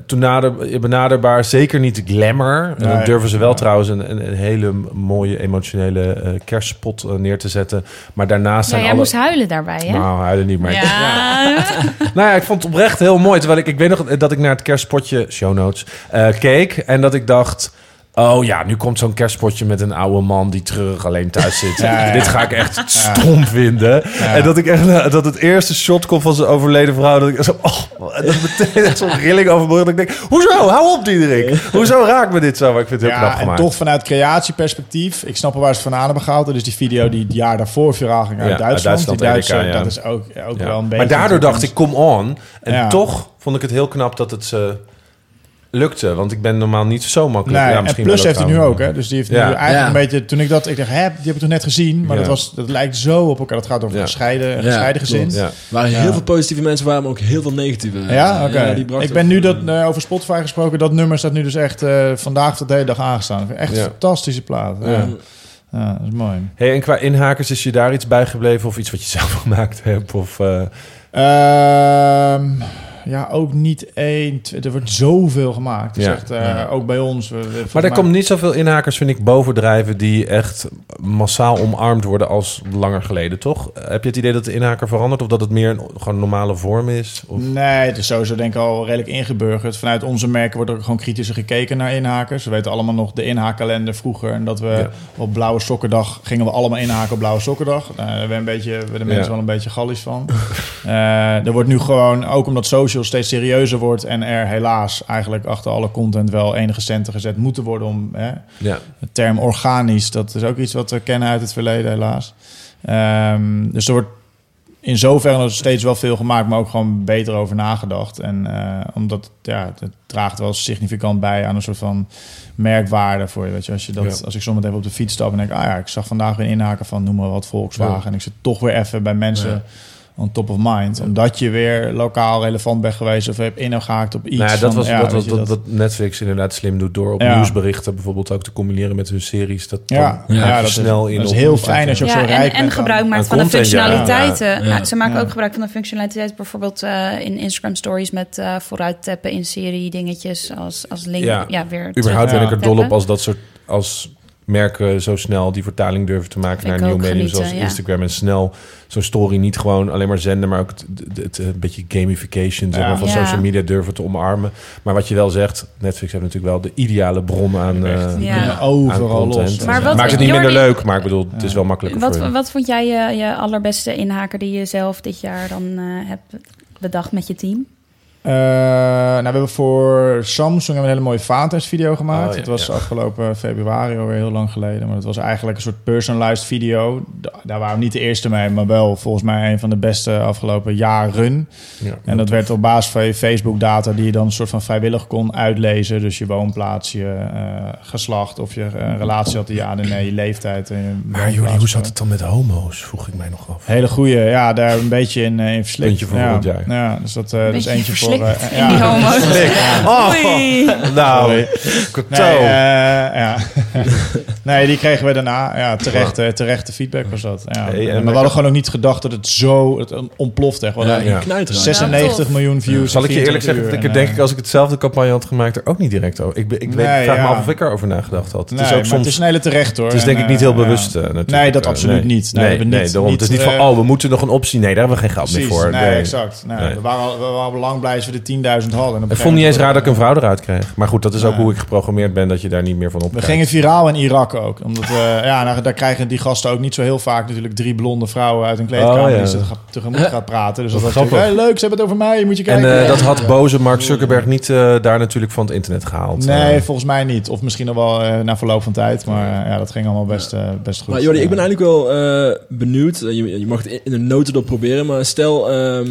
toenader, benaderbaar, zeker niet glamour. En dan durven ze wel Ja. trouwens een, een, een hele mooie emotionele eh kerstspot eh, neer te zetten. Maar daarnaast ja, zijn jij alle... moest huilen daarbij, hè? Nou, huilen niet, maar... ik- ja. nou ja, ik vond het oprecht heel mooi. Terwijl ik, ik weet nog dat ik naar het kerstpotje, show notes, eh, keek. En dat ik dacht... Oh ja, nu komt zo'n kerstpotje met een oude man die treurig alleen thuis zit. Ja, ja. Dit ga ik echt stom vinden. En dat ik echt eh, dat het eerste shot komt van zijn overleden vrouw. Dat ik zo, oh, dat meteen zo'n rilling overbrug. Dat ik denk, hoezo? Hou op, Diederik. Hoezo raakt me dit zo? Maar ik vind het heel knap Ja, en gemaakt. toch vanuit creatieperspectief. Ik snap wel waar ze het vandaan hebben gehaald. Dus die video die het jaar daarvoor viraal ging uit Duitsland. Duitsland, die Duitse, dat is ook, ook wel een beetje... maar daardoor dacht ik, come on. En toch vond ik het heel knap dat het ze lukte. Want ik ben normaal niet zo makkelijk. Nee, ja, en misschien Plus heeft het nu ook, hè? Dus die heeft Ja. nu eigenlijk Ja. een beetje... Toen ik dat... Ik dacht, hè, die heb ik toch net gezien? Maar Ja. dat, was, dat lijkt zo op elkaar. Dat gaat over Ja. een gescheiden, een Ja, gescheiden gezin. Er waren Ja. heel veel positieve mensen, waren maar ook heel veel negatieve. Ja, oké. ik ben nu dat, eh, over Spotify gesproken. Dat nummer staat nu dus echt eh, vandaag tot de hele dag aangestaan. Echt Ja. een fantastische plaat. Ja. Ja. Ja. dat is mooi. Hey, en qua inhakers, is je daar iets bijgebleven? Of iets wat je zelf gemaakt hebt? Of, eh, Ehm, ja, ook niet één. Er wordt zoveel gemaakt. Dus Ja. echt, eh, Ook bij ons. we- we- Maar er mij- komt niet zoveel inhakers, vind ik, bovendrijven... die echt massaal omarmd worden als langer geleden, toch? Heb je het idee dat de inhaker verandert? Of dat het meer een gewoon normale vorm is? Of... Nee, het is sowieso denk ik al redelijk ingeburgerd. Vanuit onze merken wordt er gewoon kritischer gekeken naar inhakers. We weten allemaal nog de inhaakkalender vroeger. En dat we Ja. op Blauwe Sokkendag gingen we allemaal inhaken op Blauwe Sokkendag. Daar werden een beetje, werden de mensen wel een beetje gallisch van. Eh, er wordt nu gewoon, ook omdat social steeds serieuzer wordt... en er helaas eigenlijk achter alle content wel enige centen gezet moeten worden... om hè, Ja. de term organisch, dat is ook iets wat we kennen uit het verleden, helaas. Ehm, dus er wordt in zoverre nog steeds wel veel gemaakt, maar ook gewoon beter over nagedacht. En eh, omdat ja, het draagt wel significant bij aan een soort van merkwaarde voor je. Weet je, als, je dat, Ja. als ik soms even op de fiets stap en denk, ah ja, ik zag vandaag weer inhaken van noem maar wat Volkswagen. Ja. En ik zit toch weer even bij mensen. Ja. On top of mind. Omdat je weer lokaal relevant bent geweest of hebt ingehaakt op iets. Nou ja, dat van, was, ja, dat was wat Netflix inderdaad slim doet... door op Ja. nieuwsberichten bijvoorbeeld ook te combineren met hun series. Dat Ja, dat is- snel in dat is op- heel fijn als je ook Ja, zo en, rijk en bent aan- gebruik maakt van de functionaliteiten. Ja, ja. Nou, ze maken Ja. ook gebruik van de functionaliteit. Bijvoorbeeld eh, in Instagram stories met eh vooruit tappen in serie dingetjes als, als link. Ja. Ja, weer Überhaupt ben Ja. ik er dol op als dat soort... als merken zo snel die vertaling durven te maken naar nieuwe ook medium zoals ja. Instagram. En snel zo'n story niet gewoon alleen maar zenden, maar ook het, het, het, een beetje gamification zeg Ja. maar, van Ja. social media durven te omarmen. Maar wat je wel zegt, Netflix heeft natuurlijk wel de ideale bron aan, eh, aan overal los. content. Maar wat- Maakt het niet Jordi- minder leuk, maar ik bedoel, het is wel makkelijker voor Wat, je. wat vond jij je, je allerbeste inhaker die je zelf dit jaar dan eh, hebt bedacht met je team? Eh, nou, we hebben voor Samsung hebben we een hele mooie vaatestvideo gemaakt. Oh, ja, het was ja. afgelopen februari, alweer heel lang geleden. Maar het was eigenlijk een soort personalized video. Da- Daar waren we niet de eerste mee, maar wel volgens mij een van de beste afgelopen jaren. Ja. En dat werd op basis van je Facebook-data die je dan een soort van vrijwillig kon uitlezen. Dus je woonplaats, je eh, geslacht of je eh, een relatie had, ja, en nee, je leeftijd. En je Maar. Jordi, hoe zat het dan met homo's? Vroeg ik mij nog af. Hele goeie, ja, daar een beetje in, in verslikt. Puntje voor ja. Ja, dus dat, eh dat is eentje voor... eh, in die homo's. Oh, Oei. nou. Nee, eh, ja. nee, die kregen we daarna. Ja, terecht, eh, terechte feedback was dat. Ja. Hey, maar we hadden gewoon ook niet gedacht dat het zo het ontploft echt. We Ja, hadden ja. knijter. 96 tof. miljoen views. Zal ik je eerlijk 24 zeggen dat ik er denk En, ik als ik hetzelfde campagne had gemaakt er ook niet direct over. Ik, ik weet, vraag me af of ik erover nagedacht had. Het nee, is ook soms. het is een hele terecht hoor. Het is En, denk ik niet eh, heel ja. bewust. eh, natuurlijk. Nee, dat Eh, absoluut nee. niet. Nee, Nee, we hebben nee, niet- daarom. niet, het is niet van, eh, oh, we moeten nog een optie. Nee, daar hebben we geen geld meer voor. nee, exact. Nee, Nee. We, waren, we waren lang blij als we de 10.000 hadden. En Ik vond niet eens raar dat ik een vrouw eruit kreeg. Maar goed, dat is ook hoe ik geprogrammeerd ben, dat je daar niet meer van op We gingen viraal in Irak ook. Omdat we, ja, nou, daar krijgen die gasten ook niet zo heel vaak natuurlijk drie blonde vrouwen uit een kleedkamer Oh, ja. die ze tegemoet gaat praten. Dus dat was Grappig. natuurlijk, hey, leuk, ze hebben het over mij, moet je En kijken. eh, dat had boze Mark Zuckerberg niet eh, daar natuurlijk van het internet gehaald. Nee, Eh, volgens mij niet. Of misschien nog wel eh, na verloop van tijd. Maar eh, ja, dat ging allemaal best, best goed. Maar Jordi, ik ben eigenlijk wel eh, benieuwd. Je, je mag het in een notendop proberen. Maar stel, ehm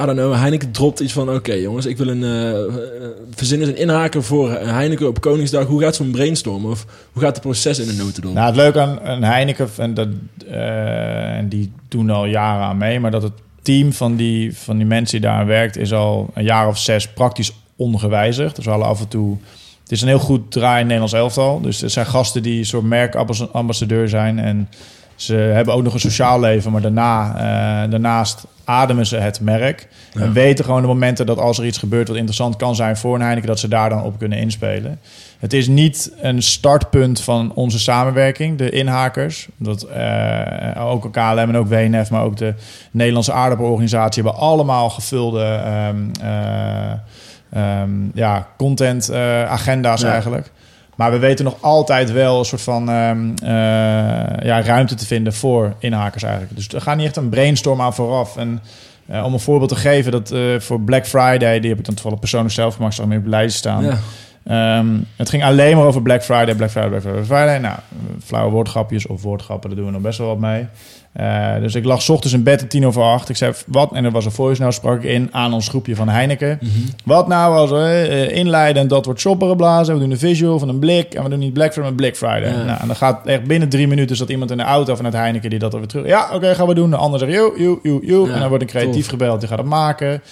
I don't know, Heineken dropt iets van... Oké jongens, ik wil een... eh eh, verzin eens een inhaker voor Heineken op Koningsdag. Hoe gaat zo'n brainstormen? Of hoe gaat het proces in een notendop? Nou, het leuke aan, Heineken, en, dat, eh, die doen al jaren aan mee, maar dat het team van die, van die mensen die daar werkt, is al een jaar of zes praktisch ongewijzigd. Dus we hadden af en toe. Het is een heel goed draai Nederlands elftal. Dus er zijn gasten die soort merkambassadeur zijn. En ze hebben ook nog een sociaal leven, maar daarna, eh, daarnaast ademen ze het merk. En weten gewoon de momenten dat als er iets gebeurt wat interessant kan zijn voor een Heineken, dat ze daar dan op kunnen inspelen. Het is niet een startpunt van onze samenwerking, de inhakers. Dat, eh, ook KLM en ook WNF, maar ook de Nederlandse aardappelorganisatie hebben allemaal gevulde ehm, ja, content eh, agenda's Ja. eigenlijk. Maar we weten nog altijd wel een soort van ehm, eh, ja, ruimte te vinden voor inhakers eigenlijk. Dus er gaat niet echt een brainstorm aan vooraf. En eh, om een voorbeeld te geven, dat eh, voor Black Friday, die heb ik dan toevallig persoonlijk zelf gemaakt, meer op de lijst staan. Ja. Ehm, het ging alleen maar over Black Friday, Black Friday, Black Friday, Black Friday. Nou, flauwe woordgrapjes of woordgrappen, daar doen we nog best wel wat mee. Eh, dus ik lag 's ochtends in bed om tien over acht. Ik zei, wat? En er was een voice note, sprak ik in aan ons groepje van Heineken. Wat nou als we eh, inleiden en dat wordt shopperen blazen. We doen een visual van een blik. En we doen niet Black Friday, maar Black Friday. Ja. Nou, en dan gaat echt binnen drie minuten... zat iemand in de auto van het Heineken die dat er weer terug... Ja, oké, gaan we doen. De ander zegt, joe, joe, joe, joe. En dan wordt een creatief tof. gebeld, die gaat het maken.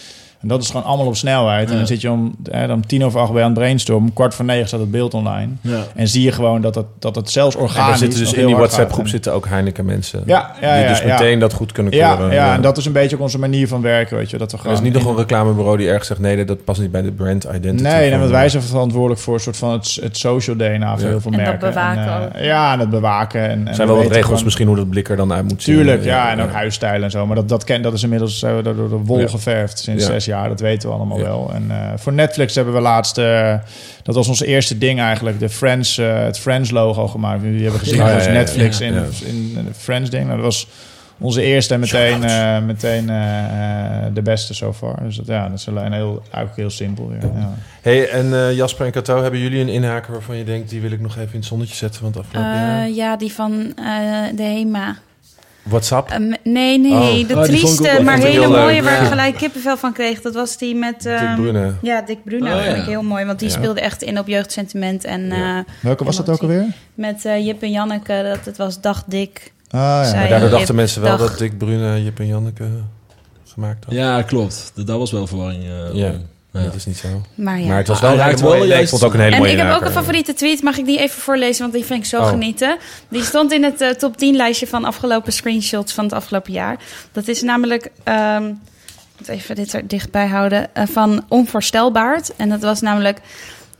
En dat is gewoon allemaal op snelheid. En dan zit je om, eh, om tien over acht bij aan het brainstormen. Kwart voor negen staat het beeld online. Ja. En zie je gewoon dat het, dat het zelfs organisch... er zitten dus in die heel hard WhatsApp gaat. groep En- zitten ook Heineken mensen. Ja, ja, die ja, dus ja. meteen dat goed kunnen Ja, keuren. ja, en dat is een beetje ook onze manier van werken, weet je. Dat we Er gewoon is niet nog een reclamebureau die ergens zegt... nee, dat past niet bij de brand identity. Nee, nee, van want wij zijn verantwoordelijk voor een soort van het, het social DNA voor Ja. heel veel En dat merken. bewaken en, eh, Ja, en het bewaken. En, en Er zijn we wel wat regels gewoon- misschien hoe dat blik er dan uit moet zien. Tuurlijk, ja, en ook huisstijl en zo. Maar dat, dat, ken, dat is inmiddels eh, door, door de wol geverfd sinds zes jaar. Dat weten we allemaal Ja. wel. En eh, voor Netflix hebben we laatst... eh, dat was ons eerste ding eigenlijk. De Friends, eh, het Friends logo gemaakt. Jullie hebben gezien, Ja, Netflix ja. in, Ja. in, in de Friends ding. Nou, dat was onze eerste en meteen, eh, meteen de beste so far. Dus dat, ja, dat is alleen heel, eigenlijk heel simpel. Ja. Ja. hey, en eh, Jasper en Kato, hebben jullie een inhaker waarvan je denkt... die wil ik nog even in het zonnetje zetten van het afgelopen jaar? Eh, ja, die van eh, de HEMA. WhatsApp? Eh, m- nee, nee, Oh. de Oh, vond trieste, maar vond hele mooie waar Ja. ik gelijk kippenvel van kreeg. Dat was die met... Dick ehm, Brune. Ja, Dick Bruno Oh, ja. vind ik heel mooi. Want die Ja. speelde echt in op jeugdsentiment. En Ja. eh, Welke was dat ook alweer? met eh, Jip en Janneke, dat het was Dag Dick. Ah, ja. Zij- Maar daardoor Jip, dachten mensen wel dag. dat Dick Brune Jip en Janneke gemaakt had. Ja, klopt. Dat, was wel verwarring. eh, Ja. Dat is niet zo. Maar ja. Maar het was wel een raakt wel mooie... ik vond het ook een hele En mooie ik heb ook een favoriete tweet. Mag ik die even voorlezen? Want die vind ik zo Oh. genieten. Die stond in het eh, top 10 lijstje van afgelopen screenshots van het afgelopen jaar. Dat is namelijk... ehm, ik moet even dit er dichtbij houden. eh, van Onvoorstelbaard. En dat was namelijk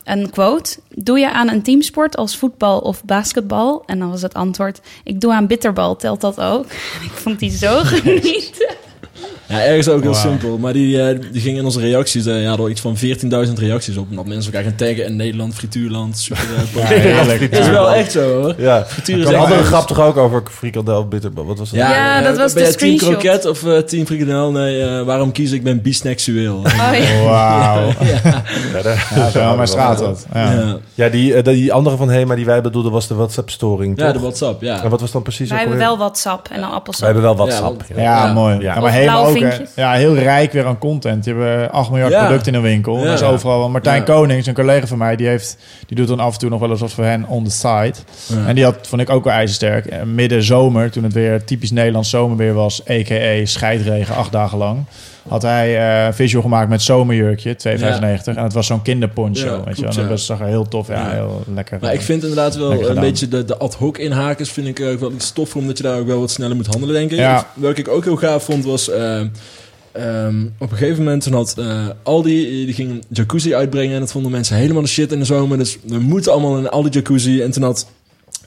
een quote. Doe je aan een teamsport als voetbal of basketbal? En dan was het antwoord... Ik doe aan bitterbal. Telt dat ook? ik vond die zo genieten. Ja, ergens ook heel simpel. Maar die, eh, die ging in onze reacties, eh, ja, er iets van 14.000 reacties op. Omdat mensen elkaar gaan taggen in Nederland, frituurland, super. Ja, heerlijk. Dat is wel echt zo hoor. Ja. Frituur We is echt hadden een grap toch ook over frikandel bitterbal. Wat was dat? Ja, eh, dat was ben de jij team screenshot. kroket of eh, team frikandel? Nee, eh, waarom kies ik? Ik ben bisexueel. Oh, ja. Wauw. Ja, daar- Ja, zo maar straat dat. Ja. ja. Ja, die, die andere van Hema die wij bedoelden was de WhatsApp-storing, ja, de WhatsApp, ja. En wat was dan precies Wij hebben wel WhatsApp en dan Wij appelsap. hebben wel Ja, WhatsApp. Ja, Ja. mooi. Ja. Ja, maar ook ja, heel rijk weer aan content. Die hebben 8 miljard Ja. producten in een winkel. Ja. Dat is overal. Martijn Ja. Konings, een collega van mij, die, heeft, die doet dan af en toe nog wel eens wat voor hen on the side. Ja. En die had, vond ik ook wel ijzersterk. Eh, Midden zomer, toen het weer typisch Nederlands zomerweer was, a.k.a. scheidregen, acht dagen lang, had hij eh, een visual gemaakt met zomerjurkje, 2,95. En het was zo'n kinderponcho, Ja, weet je wel. En. Dat zag er heel tof, ja, heel lekker. Maar ik vind inderdaad wel een beetje de, de ad hoc inhakers vind ik ook wel iets toffer, omdat je daar ook wel wat sneller moet handelen, denk ik. Ja. Welke ik ook heel gaaf vond was, eh, ehm, op een gegeven moment toen had eh, Aldi, die ging een jacuzzi uitbrengen en dat vonden mensen helemaal de shit in de zomer, dus we moeten allemaal in Aldi jacuzzi. En toen had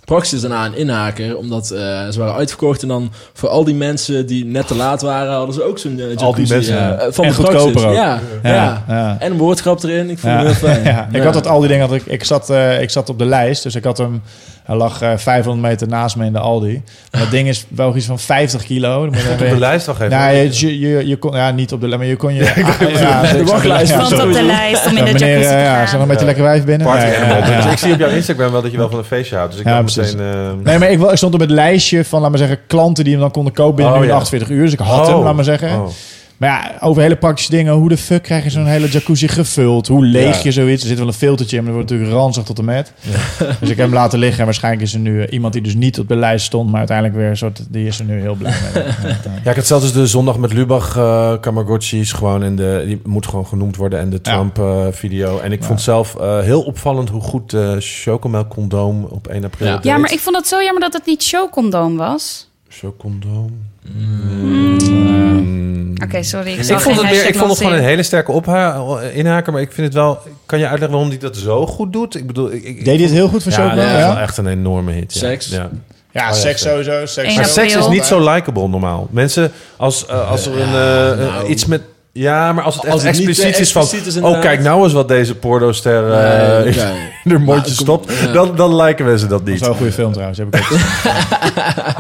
Praxis daarna een inhaker, omdat eh, ze waren uitverkocht en dan voor al die mensen die net te laat waren, hadden ze ook zo'n eh. Al die mensen, eh, van En de Praxis. goedkoper ook. Ja, ja. ja, ja. En een woordgrap erin, ik vond het heel fijn. Ik had dat al die dingen. Had ik, ik, zat, ik zat op de lijst, dus ik had hem. Hij lag eh, 500 meter naast me in de Aldi. Dat ding is wel iets van 50 kilo. Dan moet je Op de lijst nog even. Nou, je, je, je, je kon, ja, niet op de lijst, maar je kon je... ja, de wachtlijst. Ja, op de lijst om in de meneer, jacuzzi te eh, ja, zijn nog met je lekker wijf binnen? Party Nee, ja, animal. ja. Dus ik zie op jouw Instagram wel dat je wel van een feestje houdt. Dus ik Ja, precies. meteen... eh, Nee, maar ik, ik stond op het lijstje van, laat maar zeggen, klanten die hem dan konden kopen binnen Oh, nu ja. 48 uur. Dus ik had hem, oh, laat maar zeggen. Maar ja, over hele praktische dingen. Hoe de fuck krijg je zo'n hele jacuzzi gevuld? Hoe leeg Ja. je zoiets? Er zit wel een filtertje in, maar dat wordt natuurlijk ranzig tot en met. Dus ik heb hem laten liggen. En waarschijnlijk is er nu eh, iemand die dus niet op de lijst stond, maar uiteindelijk weer een soort, die is er nu heel blij mee. Ja, ik had zelfs dus de zondag met Lubach uh, Kamagotchis gewoon en de die moet gewoon genoemd worden en de Ja. Trump eh, video. En ik vond zelf eh, heel opvallend hoe goed de chocomel condoom op 1 april Ja. Ja, maar ik vond het zo jammer dat het niet showcondoom was. Chocondoom. Oké, sorry. Ik, vond, het weer, ik vond het gewoon een hele sterke inhaker, maar ik vind het wel... Kan je uitleggen waarom hij dat zo goed doet? Ik bedoel... Ik, ik, Deed hij het heel goed voor ja, is Ja, wel echt een enorme hit. Ja. Seks. Ja. ja ja, seks sowieso. Seks Maar seks is niet zo likable normaal. Mensen, als, eh, als er een, eh, nou. eh, iets met... Ja, maar als het echt Als het niet expliciet is van... is, oh, kijk nou eens wat deze pornoster eh, Nee, in haar mondje Maar, stopt. ja. Dan, dan lijken mensen dat Dat is niet. wel een goede film trouwens. Heb ik ook. Oh,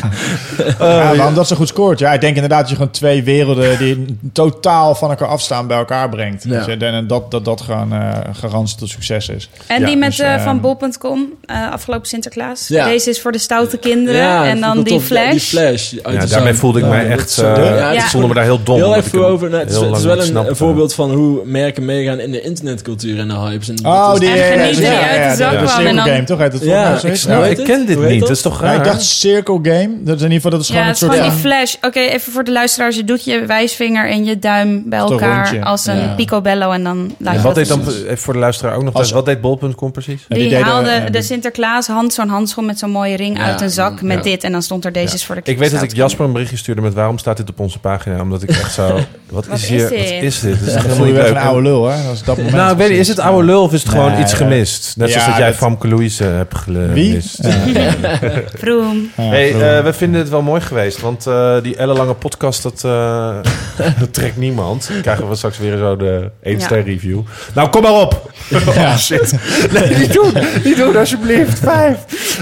ja, waarom dat zo goed scoort? Ja, ik denk inderdaad dat je gewoon twee werelden die totaal van elkaar afstaan bij elkaar brengt. Ja. Dus, en dat dat, dat gewoon eh garantie tot succes is. En Ja, die met dus, eh, eh, van bol.com, eh, afgelopen Sinterklaas. Ja. Deze is voor de stoute kinderen. Ja, en dan die flash. Die flash uit Ja, daarmee voelde ik Ja, mij echt... is zo- ja, ik ja. voelde me daar heel dom. Heel even over. nou, het, is, heel het is lang wel een, voorbeeld van hoe merken meegaan in de internetcultuur en de hypes. En Oh, dat is- die uit de zak kwam Circle en dan- Game, toch? Ja, ik ken dit niet. dat? Is toch Ja, raar? ik dacht Circle Game. Dat is in ieder geval dat is gewoon Ja, het is soort gewoon die flash. Oké, even voor de luisteraars. Je doet je wijsvinger en je duim bij elkaar als een Ja. picobello. En dan laat je wat deed dan, even voor de luisteraar ook nog, Als- wat deed bol.com precies? Die, haalde de die- Sinterklaas hand, zo'n handschoen met zo'n mooie ring Ja, uit een zak met ja. dit. En dan stond er deze is voor de Ik weet dat ik Jasper een berichtje stuurde met waarom staat dit op onze pagina? Omdat ik echt zo... Wat, is hier? is dit? Wat is dit? Dat is echt voel je niet een oude lul, hè? Dat dat moment. Nou, weet niet, is het oude lul of is het gewoon iets gemist? Net zoals dat jij Famke Louise hebt gemist. Wie? Vroom. Hey, eh, we vinden het wel mooi geweest, want eh, die ellenlange podcast, dat, eh, dat trekt niemand. Dan krijgen we straks weer zo de 1 ster review. Nou, kom maar op! Oh, shit. Nee, niet doen! Niet doen, alsjeblieft. Vijf!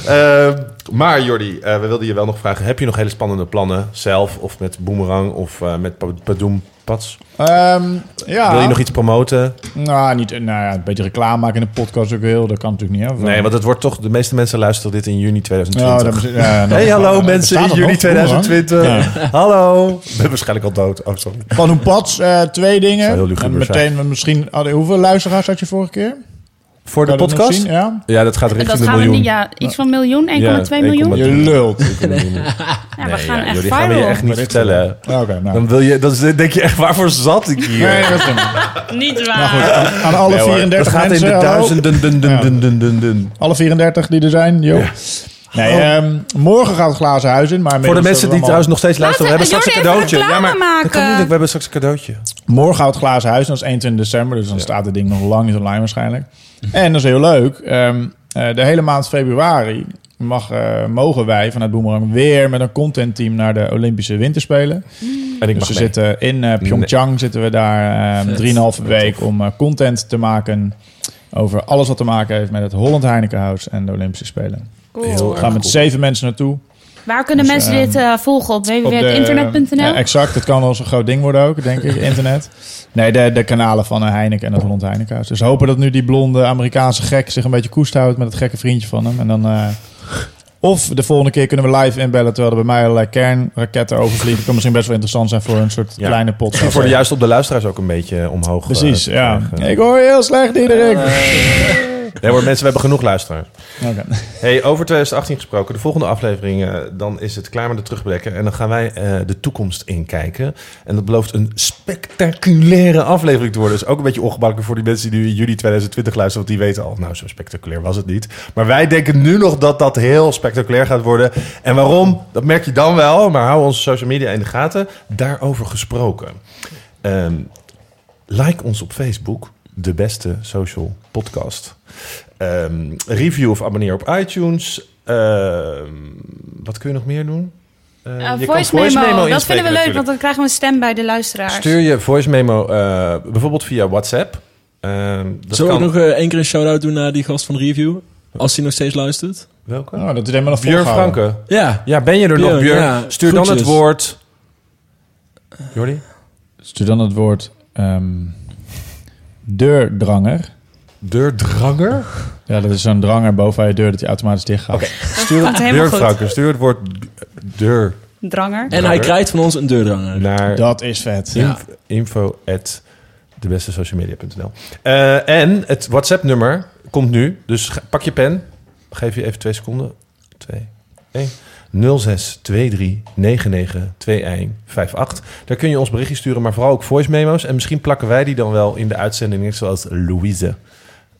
Ehm, maar Jordi, eh, we wilden je wel nog vragen, heb je nog hele spannende plannen? Zelf, of met Boomerang, of eh, met Pa- Padoem Pats? Ehm, ja. Wil je nog iets promoten? Nou, niet, nou ja, een beetje reclame maken in een podcast ook heel. Dat kan natuurlijk niet, hè? Nee, want het wordt toch... De meeste mensen luisteren dit in juni Ja, 2020. dat, ja, Hey, hallo mensen in juni nog? 2020. Hallo. Ik ben waarschijnlijk al dood. Oh, sorry. Van een pad, eh, twee dingen. En meteen, misschien, hadden- hoeveel luisteraars had je vorige keer? Voor de dat podcast? zien? Ja? Ja, dat gaat richting Dat de gaan we miljoen. niet, ja, iets van miljoen, 1,2 Ja, miljoen. 1,3. Je lult. Ja, we gaan ja, echt joh, gaan we je echt niet vertellen. Ja, nou. Dan wil je, dan denk je echt, waarvoor zat ik hier? Nee, dat is niet. Waar. Nou goed, aan, aan alle Nee, hoor. 34 dat gaat in mensen. de duizenden. Dun, dun, dun, dun, dun, dun. Alle 34 die er zijn, joh. Nee, ehm, morgen gaat het glazen huis in. Maar Voor de mensen die trouwens nog steeds luisteren, we hebben straks een cadeautje. reclame maar dat kan niet, we hebben straks een cadeautje. Morgen gaat het glazen huis, dat is 21 december. Dus dan staat het ding nog lang niet online waarschijnlijk. En dat is heel leuk. ehm, eh, de hele maand februari mag, eh, mogen wij vanuit Boomerang weer met een contentteam naar de Olympische Winterspelen. En ik Dus mag we mee. zitten in eh, Pyeongchang zitten we daar eh, drieënhalve week om content te maken over alles wat te maken heeft met het Holland Heineken House en de Olympische Spelen. Heel We gaan met cool. zeven mensen naartoe. Waar kunnen Dus, mensen ehm, dit eh, volgen? Op www.internet.nl? Ja, exact, het kan wel eens een groot ding worden ook, denk ik, internet. Nee, de, de kanalen van eh, Heineken en het Holland Heineken House. Dus hopen dat nu die blonde Amerikaanse gek zich een beetje koest houdt met het gekke vriendje van hem. En dan... eh, of de volgende keer kunnen we live inbellen terwijl er bij mij allerlei kernraketten overvliegen. Kan misschien best wel interessant zijn voor een soort Ja. kleine pot. Misschien voor de juist op de luisteraars ook een beetje omhoog. Precies, ja. krijgen. Ik hoor je heel slecht, Diederik. Nee hoor, mensen, we hebben genoeg luisteraars. Oké. Hey, over 2018 gesproken. De volgende aflevering, eh, dan is het klaar met de terugblikken. En dan gaan wij eh, de toekomst inkijken. En dat belooft een spectaculaire aflevering te worden. Dus ook een beetje ongemakkelijk voor die mensen die nu in juli 2020 luisteren. Want die weten al, nou zo spectaculair was het niet. Maar wij denken nu nog dat dat heel spectaculair gaat worden. En waarom, dat merk je dan wel. Maar hou onze social media in de gaten. Daarover gesproken. Ehm, like ons op Facebook. De beste social podcast. Ehm, review of abonneer op iTunes. Ehm, wat kun je nog meer doen? Eh, Eh, je kan voice, memo, dat vinden we leuk, natuurlijk. want dan krijgen we een stem bij de luisteraars. Stuur je voice memo eh, bijvoorbeeld via WhatsApp. Ehm dat Zullen we kan... ook nog eh, één keer een shout-out doen naar die gast van de review? Als hij nog steeds luistert. Welke? Oh, dat is helemaal nog Björn. Franke. Ja. Ja, ben je er nog, Björn, Björn? ja. Stuur dan het woord... Jordi? Stuur dan het woord ehm, deurdranger. Deurdranger? Ja, dat is zo'n dranger boven je deur dat hij automatisch dicht gaat. Oké. Stuur goed. Franke, stuur het woord deur Dranger. En hij krijgt van ons een deurdranger. naar... Dat is vet. Ja. Inf- info at debestesocialmedia.nl Eh, En het WhatsApp-nummer komt nu. Dus ga- pak je pen. Geef je even twee seconden. 2, 1. 06 23 99 21 58. Daar kun je ons berichtje sturen, maar vooral ook voice memo's. En misschien plakken wij die dan wel in de uitzending, net zoals Louise.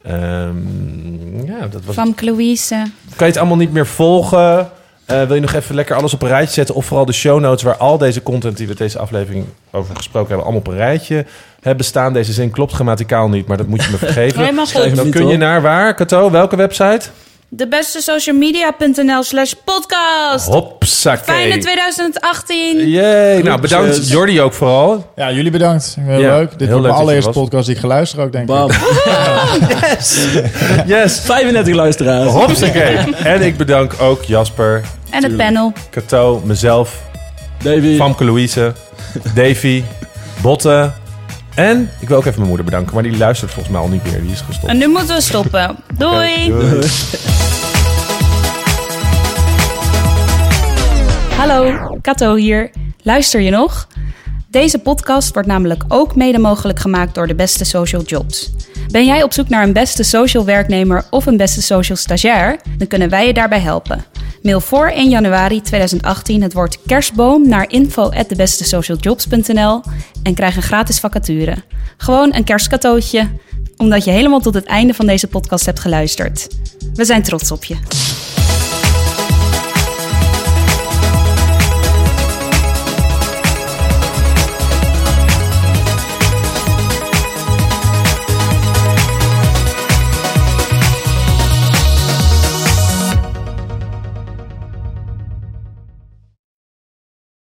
Ehm, ja, dat was Van Louise. kan je het allemaal niet meer volgen? Eh, wil je nog even lekker alles op een rijtje zetten? Of vooral de show notes waar al deze content die we deze aflevering over gesproken hebben... allemaal op een rijtje hebben staan. Deze zin klopt grammaticaal niet, maar dat moet je me vergeven. Dan kun je naar waar, Kato? Welke website? De beste socialmedia.nl slash podcast. Hopsakee. Fijne 2018. Yay. Nou, bedankt. Jordi ook vooral. Ja, jullie bedankt. Heel Ja, leuk. Dit heel wordt leuk je allereerste podcast die ik geluisterd ook, denk Bam. ik. Yes. 35 luisteraars. Hopsakee. En ik bedank ook Jasper, En het panel. Kato, mezelf, Davy. Famke Louise, Davy, Botte. En ik wil ook even mijn moeder bedanken, maar die luistert volgens mij al niet meer. Die is gestopt. En nu moeten we stoppen. Doei. Doei. Hallo, Kato hier. Luister je nog? Deze podcast wordt namelijk ook mede mogelijk gemaakt door de beste social jobs. Ben jij op zoek naar een beste social werknemer of een beste social stagiair? Dan kunnen wij je daarbij helpen. Mail voor 1 januari 2018 het woord kerstboom naar info@debestesocialjobs.nl en krijg een gratis vacature. Gewoon een kerstcadeautje, omdat je helemaal tot het einde van deze podcast hebt geluisterd. We zijn trots op je.